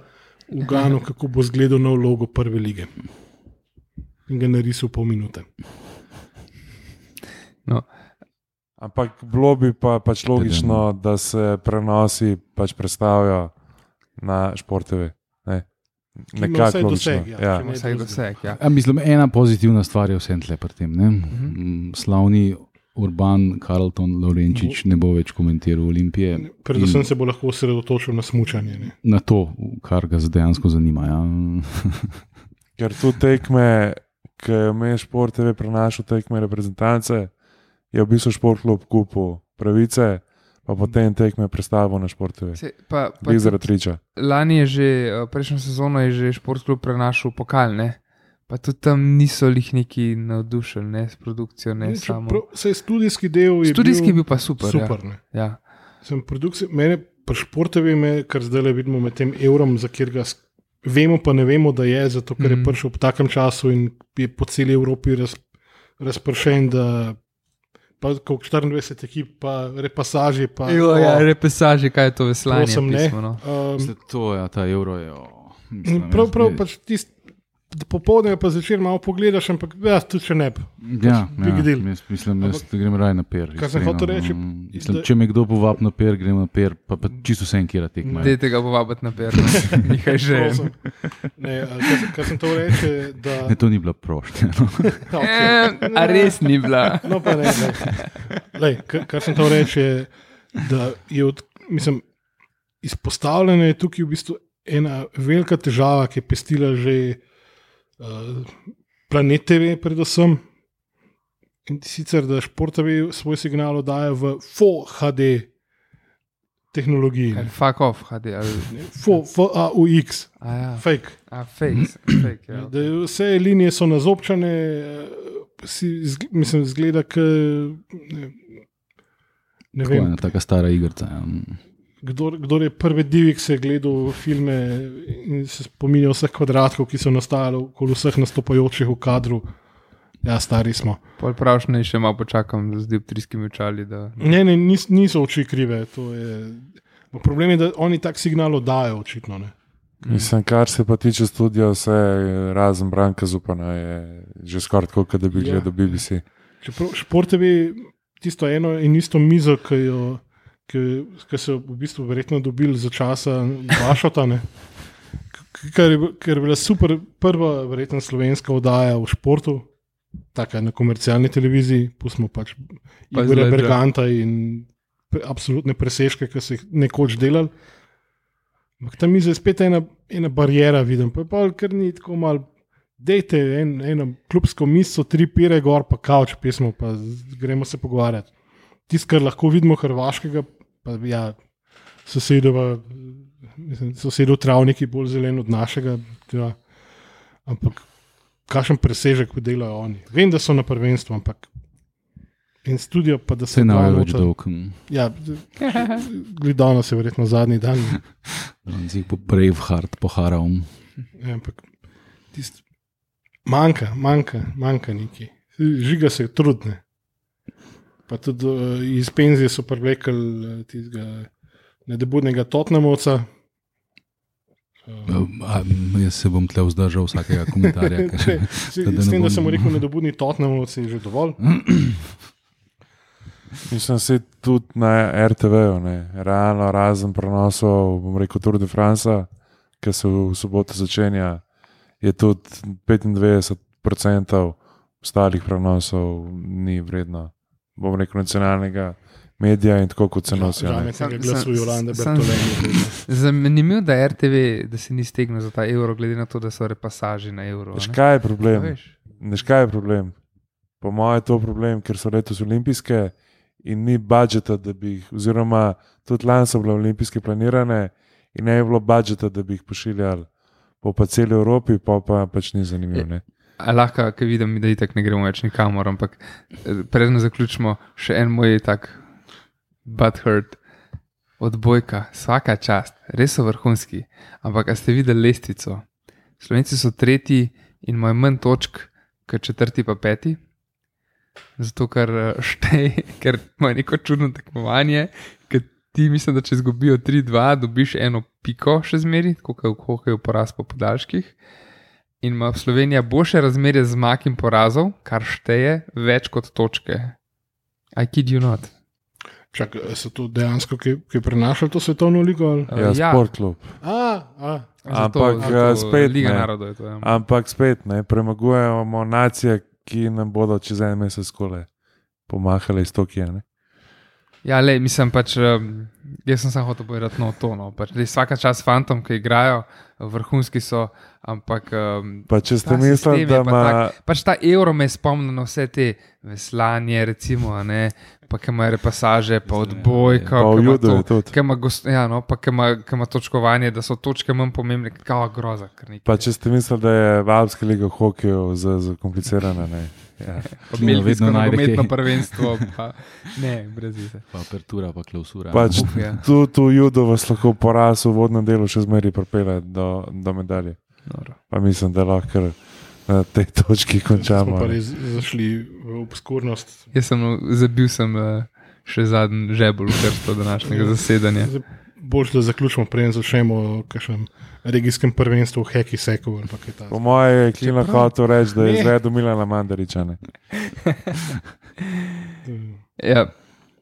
uganil, kako bo izgledal nov logo prve lige. In ga narisal pol minute. No, Ampak bilo bi pa pač logično, da se prenosi pač predstavijo na športove. Nekako logično. doseg, ja, Ja. drugega. doseg. Ja. A, mislim, ena pozitivna stvar je vsem tle pri tem. ne. Mm, Slavni Urban Carlton Lorenčič ne bo več komentiral Olimpije. Predvsem se bo lahko osredotočil na smutanje. Ne. Na to, kar ga dejansko zanima. Ja. Ker tu tekme, ki je šport, TV prenašal tekme reprezentance, je v bistvu šport klub kupil pravice, pa potem tekme predstavil na šport TV. Se, pa, pa Glej tudi zaradi triča. lani je že, eh, prejšnjo sezono je že športklub prenašal pokal, ne? pa tudi tam niso jih neki navdušeni ne, s produkcijo. Ne, samo. Čeprav se je studijski del. je Studijski je bil pa super. super ne. Ja. Ja. Sem produkcija, mene pri športovi, me, kar zdaj le vidimo med tem evrom, za kjer ga vemo, pa ne vemo, da je, zato ker je Mhm. prišel v takem času in je po celi Evropi raz, razpršen. Da, pa kot 24 ekip, pa repasaži. Pa, Jo, ja, repesaži, kaj je to veslanje. ne. pismo, no. Um, Mislim, To je ta evro. Je, o, mislim, prav, prav, pač tist, popoldne pa zvečer malo pogledaš, ampak ja, tudi če ne. bi. Ja, big ja, jaz mislim, da grem raje na per. Kar sem hotel reči, Mm, Mislim, da- če me kdo povabi na per, grem na per, pa, pa čisto vse enkrat tekme. Dajte ga povabiti na perno, nekaj že. Ne, a kar, sem- to reče, da. Ne, to ni bila prošnja. No. Okay. E, a res ni bila. No, pa ne. Lej. Lej, kar, kar sem to reče, da je od, mislim, izpostavljena je tukaj v bistvu ena velika težava, ki je pestila že uh, planet TV, predvsem. In sicer, da športovi svoj signal oddaja v Full HD tehnologiji. Kaj, Fuck off, Full, FAUX, a ja, fake. a fake, fake ja. Da vse linije so nazobčane, eh, si, zg- mislim, zgleda, k, ne, ne Tako je vem, ena taka stara igrica. Ja. Kdor, kdor je prvi divik se gledal filme in se spominjal vseh kvadratkov, ki so nastajali okoli vseh nastopajočih v kadru. Ja, stari smo. Pol praviš, ne še malo počakam z dioptrijskimi očali. Da... Ne, ne, nis, niso oči krive. to Je, Ma problem je, da oni tak signal oddajo, očitno. Ne. Mislim, kar se pa tiče studia, vse razen Branka Zupana je že skoraj tako, kot da bi Ja. gledal BBC. Čeprav športovi, tisto eno in isto mizo, ki, jo, ki, so v bistvu verjetno dobili za časa Vašota. ne. Ker je, ker je bila super, prva, verjetno slovenska oddaja v športu, tako na komercialni televiziji, pustimo pač Pa Igorja ja. Berganta in pre, absolutne presežke, ki so jih nekoč delali. Ampak tam je spet ena, ena barijera, vidim, pa je pa kar ni tako malo. Dejte en, eno klubsko mislo, tri pire gor, pa kavč pismo, pa gremo se pogovarjati. Tisto, kar lahko vidimo hrvaškega, pa ja, sosedova, mislim, sosedov travniki bolj zelen od našega. Ja. Ampak kakšen presežek delajo oni. Vem, da so na prvenstvu, ampak. In studio, pa da se ne ve več dolg. Ja, gledano se je verjetno zadnji dan. Zdaj bo Braveheart poharal. Ja, ampak tist, manjka, manjka, manjka nekaj. Žiga se trudne. Pa tudi uh, iz penzije so privekli uh, tistega nedebudnega Totnemovca. Uh, A, jaz se bom tle vzdržal vsakega komentarja. ker- če, s, da ne s tem, da bom- sem mu rekel, nedebudni Totnemovci je že dovolj. Mislim, se tudi na RTV-ju, ne. realno razen prenosov, bom rekel, Tour de France, ki se v soboto začenja, je tudi 95% ostalih prenosov ni vredno, bom rekel, nacionalnega medija in tako kot se nosijo. Žal ne. mi je. Zanimivo, da je RTV, da se ni stegnil za ta evro, glede na to, da so repasaži na evro. Veš, kaj je problem? veš? Veš, kaj je problem? Po mojem je to problem, ker so letos olimpijske in ni budžeta, da bi jih, oziroma tudi lani so bile olimpijske planirane in ne je bilo budžeta, da bi jih pošiljali po pa celi Evropi, pa, pa pač ni zanimivo. Ne? Lahko, ki vidim, da itak ne gremo več nikamor, ampak eh, predno zaključimo še en moj tak butthurt odbojka, vsaka čast, res so vrhunski. Ampak, a ste videli lestvico? Slovenci so tretji in imajo manj točk, kot četrti pa peti. Zato, ker eh, šteje, ker imajo neko čudno tekmovanje, ker ti mislim, da če izgubijo 3-2, dobiš eno piko še zmeri, kot je v hokeju poraz po podaljških. In ima Slovenija boljše razmerje zmag in porazov, kar šteje več kot točke. I kid you not. Čak, so to dejansko, ki, ki prenašajo to svetovno ligo? Ali? Uh, Ja, sport klub. A, a, zato- Ampak, zato spet Liga ne. narodov je to. Ja. Ampak spet ne, premagujemo nacije, ki nam bodo čez en mesec skole pomahale iz Tokija. Ne? Ja, le, mislim pač, jaz sem samo hotel povedati no, to. No. Pač, res vsaka čas fantom, ki igrajo, vrhunski so, ampak. Pa če ste mislili, da pa ima. Pač ta evro me spomni na vse te veslanje, recimo, a ne, pa ki imajo repasaže, pa. Pa v ima judu to- je tudi. ki ima Ja, no, pa ki ima, ima točkovanje, da so točke manj pomembne, kao groza. Pa če ste mislili, da je Alpska liga v hokeju za- zakomplicirana. ne. Ja. Pa Vedno belgijsko najde nogometno kaj. prvenstvo, pa ne, brez veze. Pa apertura, pa klausura. Pač Uf, ja. tu, tu judo vas lahko poraz v vodnem delu še zmeraj pripelje do, do medalje. Pa mislim, da lahko na tej točki smo končamo. pa ne. res zašli v obskurnost. Jaz sem zabil sem eh, še zadnji žebel v krsto današnjega zasedanja. Bolj, da zaključimo, preden začnemo o kakšnem regijskem prvenstvu v Heki Seku. ali pa kaj takega. Po mojem je Čeprav- hotel reči, da je izvedel Milana Mandariča. ne. Ja,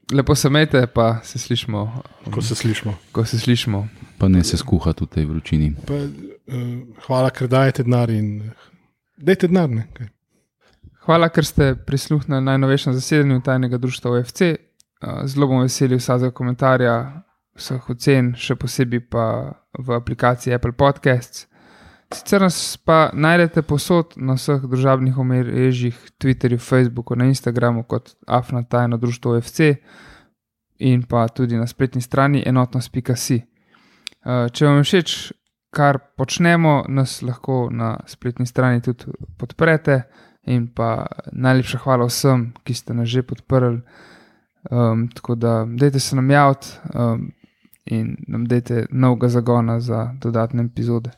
lepo se mete, pa se slišmo, Ko se slišimo. ko se slišmo. Pa ne se skuha tudi v tej vročini. Pa, uh, hvala, ker dajete denar in eh, dajte denar. ne, kaj. Hvala, ker ste prisluhnili najnovejšem zasedanju tajnega društva OFC. Uh, Zelo bom vesel vsakega komentarja, vseh ocen, še posebej pa v aplikaciji Apple Podcasts. Sicer nas pa najdete posod na vseh družabnih omrežjih, Twitterju, Facebooku, na Instagramu kot Afna tajno društvo OFC in pa tudi na spletni strani enotnost.si. Uh, Če vam je všeč, kar počnemo, nas lahko na spletni strani tudi podprete. In pa najlepša hvala vsem, ki ste nas že podprli. Um, tako da, dajte se nam javiti um, in nam dajte novega zagona za dodatne epizode.